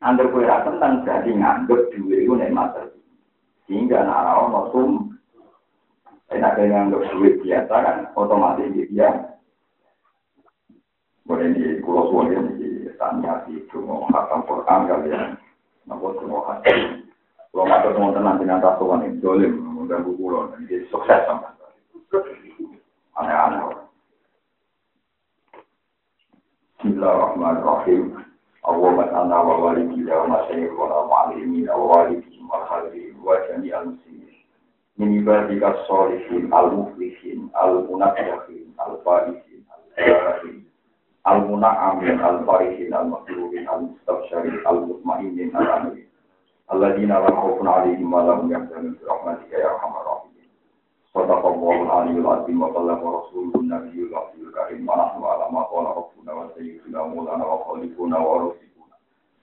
Angger kue ra tenang berarti nganggep duit itu nikmat Sehingga nak ono sum enak dengan nganggep duit biasa kan otomatis dia boleh di suwon ini di tanya di cuma hakam Quran kalian nopo cuma hati kalau teman tenang dengan tatuan ini dolim mengganggu pulau dan sukses sama Aneh-aneh. Bismillahirrahmanirrahim. Allahumma anna wa walidina wa masyayikhuna wa alimina wa walidina wa hadirin wa jami'al muslimin. Min ibadika sholihin al-muflihin al-munafjahin al-farihin al-farihin al-muna'amin al-farihin al-makruhin al-mustabsharin al-mutmainin al-amin. Alladina la khawfun wa lahum yahzanun rahmatika ya arhamar rahimin. Sadaqallahu al-aliyyul azim wa ballaga rasulun nabiyyul azizul karim wa nahnu ala ma qala rabbuna wa sayyiduna maulana wa khaliquna wa rasuluna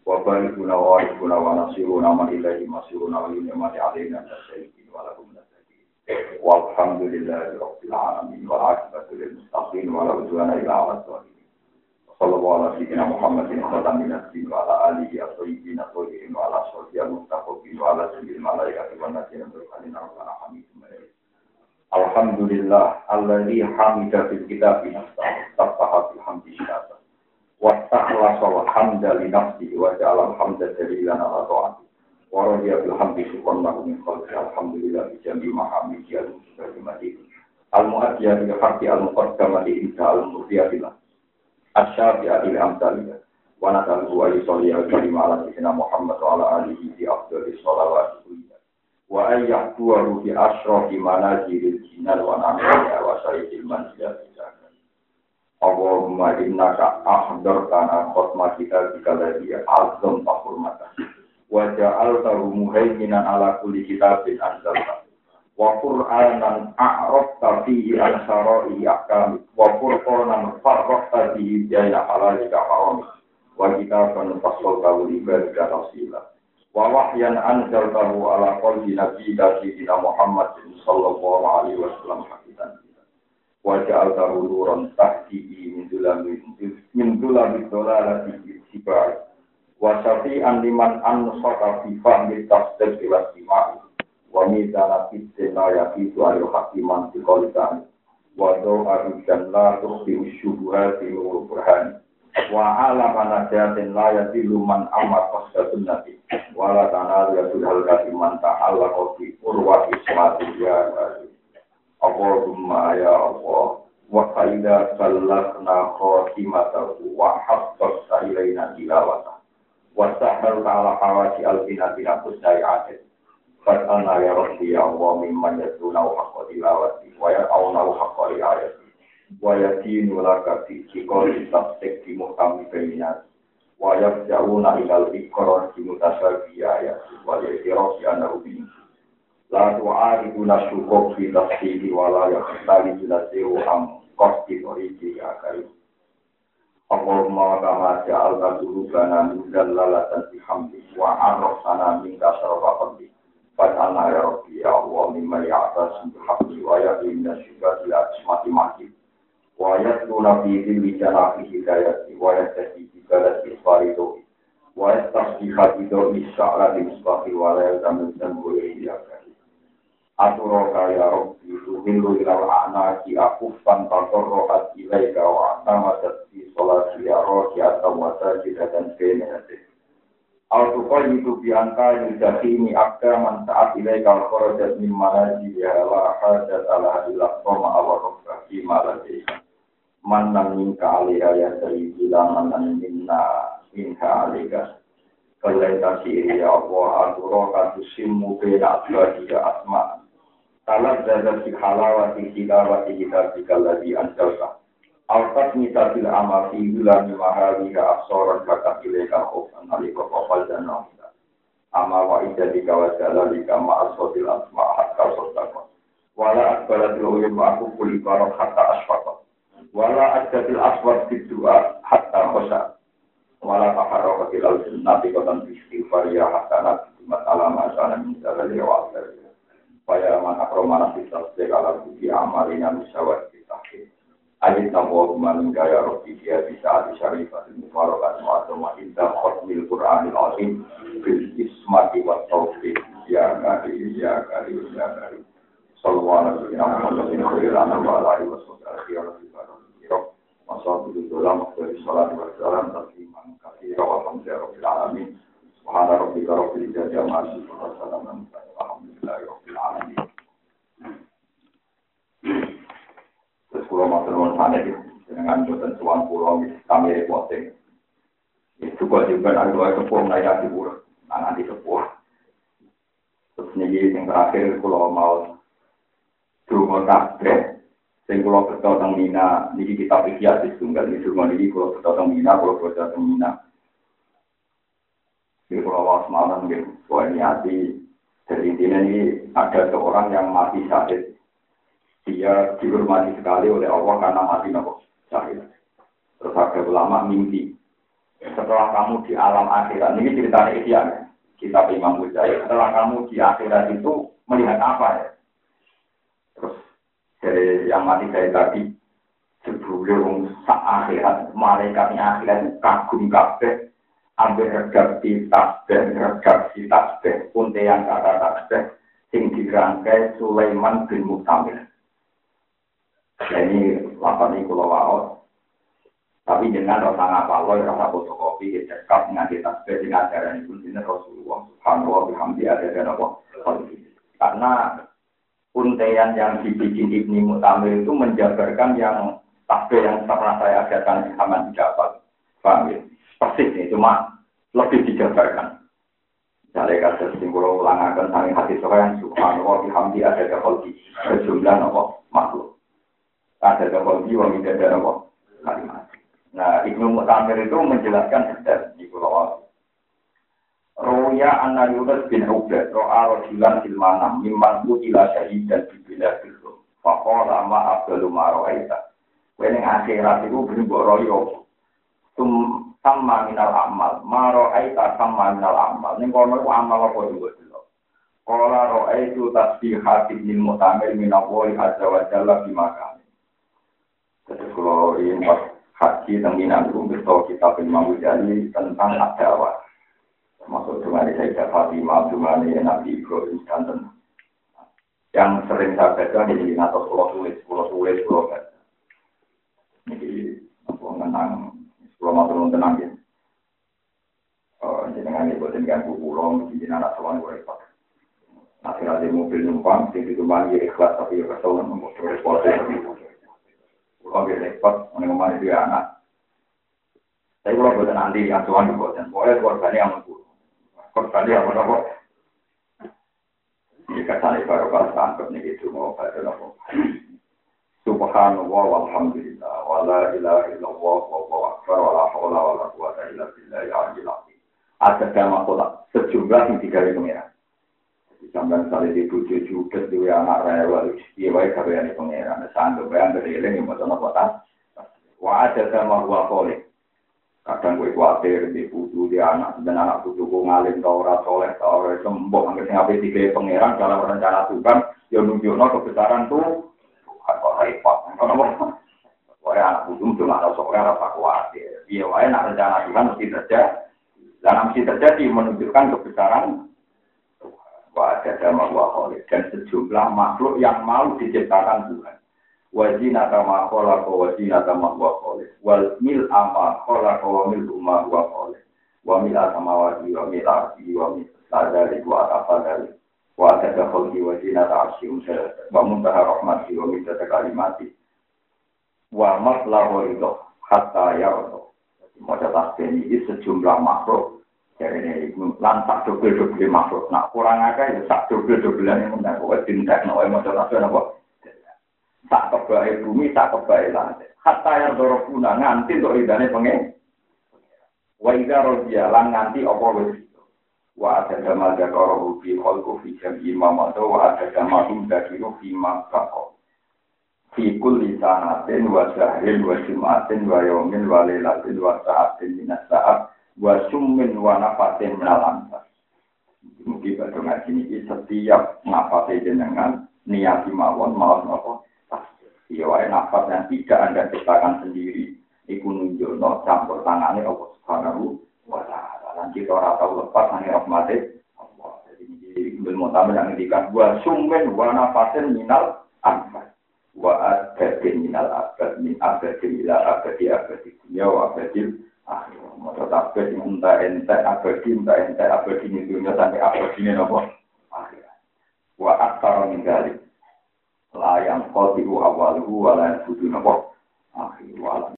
wa barikuna warikuna wa man ilaihi masiruna wa ala alaihi wa Muhammadin khatamin nabiyyin wa alihi Alhamdulillah alladzi hamida fil kitabi nafsahu hamdi syata. Wa ta'ala wa hamda li nafsihi wa ja'ala al-hamda dalilan ala ta'ati. Wa radiya bil hamdi subhanahu min khalqi alhamdulillah bi jami mahamidi al-muslimati al-mu'addiya bi haqqi al-muqaddamati inta al-mufiyatilah asyafi'ati li amsaliyah wa natalu wa yusalli al-karim ala sayyidina Muhammad wa ala alihi bi afdhalis shalawat wa ayyahtuhu bi asrafi manazilil jinan wa namiya wa sayyidil manzilat Allahumma innaka ahdartana khutmah kita jika lagi azam tahurmata wa ja'altahu muhaiminan ala kulli kitabin anzalta. Wa qur'anan a'rafta fihi an syara'i ahkam. Wa qur'anan farraqta fihi baina halalika haram. Wa kitaban fassaltahu li ibadika tafsila wa wahyan anzaltahu ala qalbi nabiyyika sayyidina Muhammad sallallahu alaihi wasallam hakikan wa ja'altahu nuran tahtihi min dulami min dulami dolalati sibai wa syafi'an liman ansaka fi fahmi tafsir ila sima'i wa mizana fitna ya itu ayo hakiman di kolitan wa doa dan la tukhfi syubuhati nuru burhani wa ala manajatin la yadilu man amat qasda sunnati wa la tanal ya sudhal katiman ta'ala kofi urwa ismati ya Allahumma ya Allah wa qaida sallakna khotimatahu wa habbasta ilaina tilawata. Wa sahal ta'ala hawasi al-binatina kusnai adil Fatana ya Rabbi ya Allah mimman yaduna haqqa tilawati wa ya'auna haqqa riayati wa yadinu laka fi cikoli tabsik di muhtami beminat wa yafja'una ilal ikrar di mutasabi ayat. Wa yadirosi anahu bin. La tu'aribuna syukuk fi tafsiri wa la yakhtali jilasiru am kosti toriki karim Allahumma wa kama ja'alna dulubana min dallalatan bihamdi wa arrafsana min kasarwa qabdi Fatana ya Rabbi ya Allah mimma ya'tas bihamdi wa ila asmati mahdi wa yatluna fi dhilli janahi hidayati wa yatasi bi balati faridohi wa yastasbiha bidohi sya'la di musbahi wa la yalzamu dan boleh diakari Aturoka ya Rabbi tuhillu ilal a'naki akufan tatorrohat ilaika wa atamadat fi sholati ya rohi atau wa sajidatan benehati Al-Tuqal itu biangka yudhakini akda man saat ilai kal kharajat min manaji ya la hajat ala ilah koma awal rokka fi malati man nam minka alaiha ya sayyidi la man nam minna minka alaiha Kalaita siri ya Allah aturoka tusimmu bena abadi ya asma Salat zadat si halawati hilawati kitabika ladhi anjalta Alfat misatil amal fi bulan mahaliha absoran kata ilaika khofan alika kofal dan nafsa. Ama wa ijadika wa jalalika ma asfatil asma hatta sotako. Wala akbalatil uyum aku kuli barok hatta asfako. Wala ajatil aswat bidua hatta khosa. Wala taharrokatil al-sunnati kotan istighfar ya hatta nabi mat alama asana min jalali wa asari. Faya man akromana fitas dekala budi amalina misawat kitahid. Ayat nabu man gaya rofi dia bisa di syarifat mubarokat mu'adzama indah khutmil Qur'anil azim bil ismati wa taufiq ya kari ya kari ya kari sallallahu alaihi wa khairan wa alihi wa sahbihi wa sallam wa sallam wa salam wa salam tasliman katsira walhamdulillahi rabbil alamin subhana rabbika rabbil izzati amma yasifun wa salamun alhamdulillahi rabbil alamin pulau kami repoting. Itu kok juga ada dua sepuh naya di pulau, nanti sepuh. Terus nih yang terakhir kalau mau Dungo kabeh sing kula beto teng Mina niki kita pikir di tunggal iki dungo niki kula beto teng Mina kula beto teng Mina. Di kula was malam nggih, kula niati jadi ini ada seorang yang mati sakit. Dia dihormati sekali oleh Allah karena mati nopo sakit. Terus ada ulama mimpi. Setelah kamu di alam akhirat, ini ceritanya Ihya kita Imam Mujahid. Setelah kamu di akhirat itu melihat apa ya? Terus dari yang mati saya tadi sebelum saat akhirat, malaikatnya akhirat kagum kabeh ambil redaksi tasbih, redaksi tasbih, yang kata tasbih, sing dirangkai Sulaiman bin Muktamil. Nah, ini lapan ini kalau waos. Tapi dengan rasa ngapal, rasa fotokopi, cekap, nganti tasbih, dengan ajaran itu, ini Rasulullah, subhanallah, bihamdi, ada dan apa. Karena untean yang dibikin Ibni Muktamil itu menjabarkan yang tasbih yang pernah saya ajarkan di Haman Jabal. Paham ya? persis nih, cuma lebih dijabarkan. Misalnya kasus simbol ulangakan sangi hati yang subhanallah bihamdi ada di sejumlah nopo makhluk. Ada wong tidak ada nopo kalimat. Nah, Ibnu Mu'tamir itu menjelaskan detail di Pulau Roya anna Yunus bin Ubaid ro'a rojilan silmanam mimman utila syahidan bibila bilu. Fakola ma abdalu ma ro'aita. Wening akhirat itu berimbok royo. Tum sama minal amal, maro aita sama minal amal. Ning kono ku amal apa juga dulu. Kala ro itu tasbih hati mutamir minawoi azza wa jalla bimakani. Terus kalau ini haji tentang itu betul kita Imam Ghazali tentang adawa. Termasuk dengan Sayyidah Fatimah, dengan Nabi Ibrahim dan yang sering saya baca di atau pulau tulis, pulau tulis, pulau. Tentang kalau mau turun tenang ya. Oh, jenengan ibu dan ganggu anak tuan gue repot. Nanti ada mobil numpang, mandi ikhlas tapi ya kesel nunggu repot. Gue repot, menengok dia anak. Tapi buat nanti yang tuan gue dan boleh yang Ini kata baru kalau tangkap nih itu mau nopo. Subhanallah walhamdulillah la ilaha illallah wa akbar wa la haula wa la quwata illa billahi al-aliyyil azim. Ada tema kota sejumlah yang tiga pengira. Sampai misalnya di bujuk juga di anak rewel, iya baik kalau yang pengira. Sanggup bayang dari ini yang mau kota. Wah ada tema gua kole. Kadang gue khawatir di budu di anak dan anak budu gue ngalim tau ora soleh tau ora sembuh. Angger sing ape tiga pangeran dalam rencana Tuhan, ya nunjukno kebesaran tuh kok repot. Kowe anak tuh nggak tahu soalnya apa khawatir. Iya, wae nak rencana Tuhan mesti terjadi. Dan mesti terjadi menunjukkan kebesaran ada sama wahole dan sejumlah makhluk yang mau diciptakan Tuhan. Wajina kama kola ko wajina kama wahole. Wal mil ama kola ko mil umma wahole. Wa mil sama wajib wa mil arti wa mil sadari wa atafadari wa ada khalqi wa zinata arsy wa muntaha rahmati wa midata kalimati wa matlahu ridho hatta yardo Maca tasbih ini sejumlah makhluk. Jadi ini lantak dobel-dobel makhluk. Nak kurang aja ya sak dobel-dobelan yang menang kok tindak no maca tasbih apa tak kebae bumi tak kebae lantai hatta puna nganti untuk pengen. Wa idza rodiya lan nganti apa wis. Wa ada dama zakarahu fi khalqu fi jam'i mamata wa ada dama hum dakiru fi fi kulli sanatin wa syahrin wa jumatin wa yawmin wa lailatin wa sa'atin minas sa'at wa summin wa nafatin Mungkin pada ngaji ini setiap nafas jenengan niati mawon mawon apa Iya, wae nafas yang tidak anda ciptakan sendiri, iku nunjuk campur tangannya Allah Subhanahu wa Ta'ala. Dan kita tahu lepas rahmatnya Allah. Jadi ini ilmu tamu yang ngendikan wa summen wa nafasin minal anfas. Wa abadin minal abad min abadin ila abadi abadi dunia wa abadin akhir. Tetap yang entah ente abadi entah ente abadi ini dunia sampai abadi ini nopo akhir. Wa aktar min dalik. Layang kotiku awaluhu wa layan budu nopo akhir.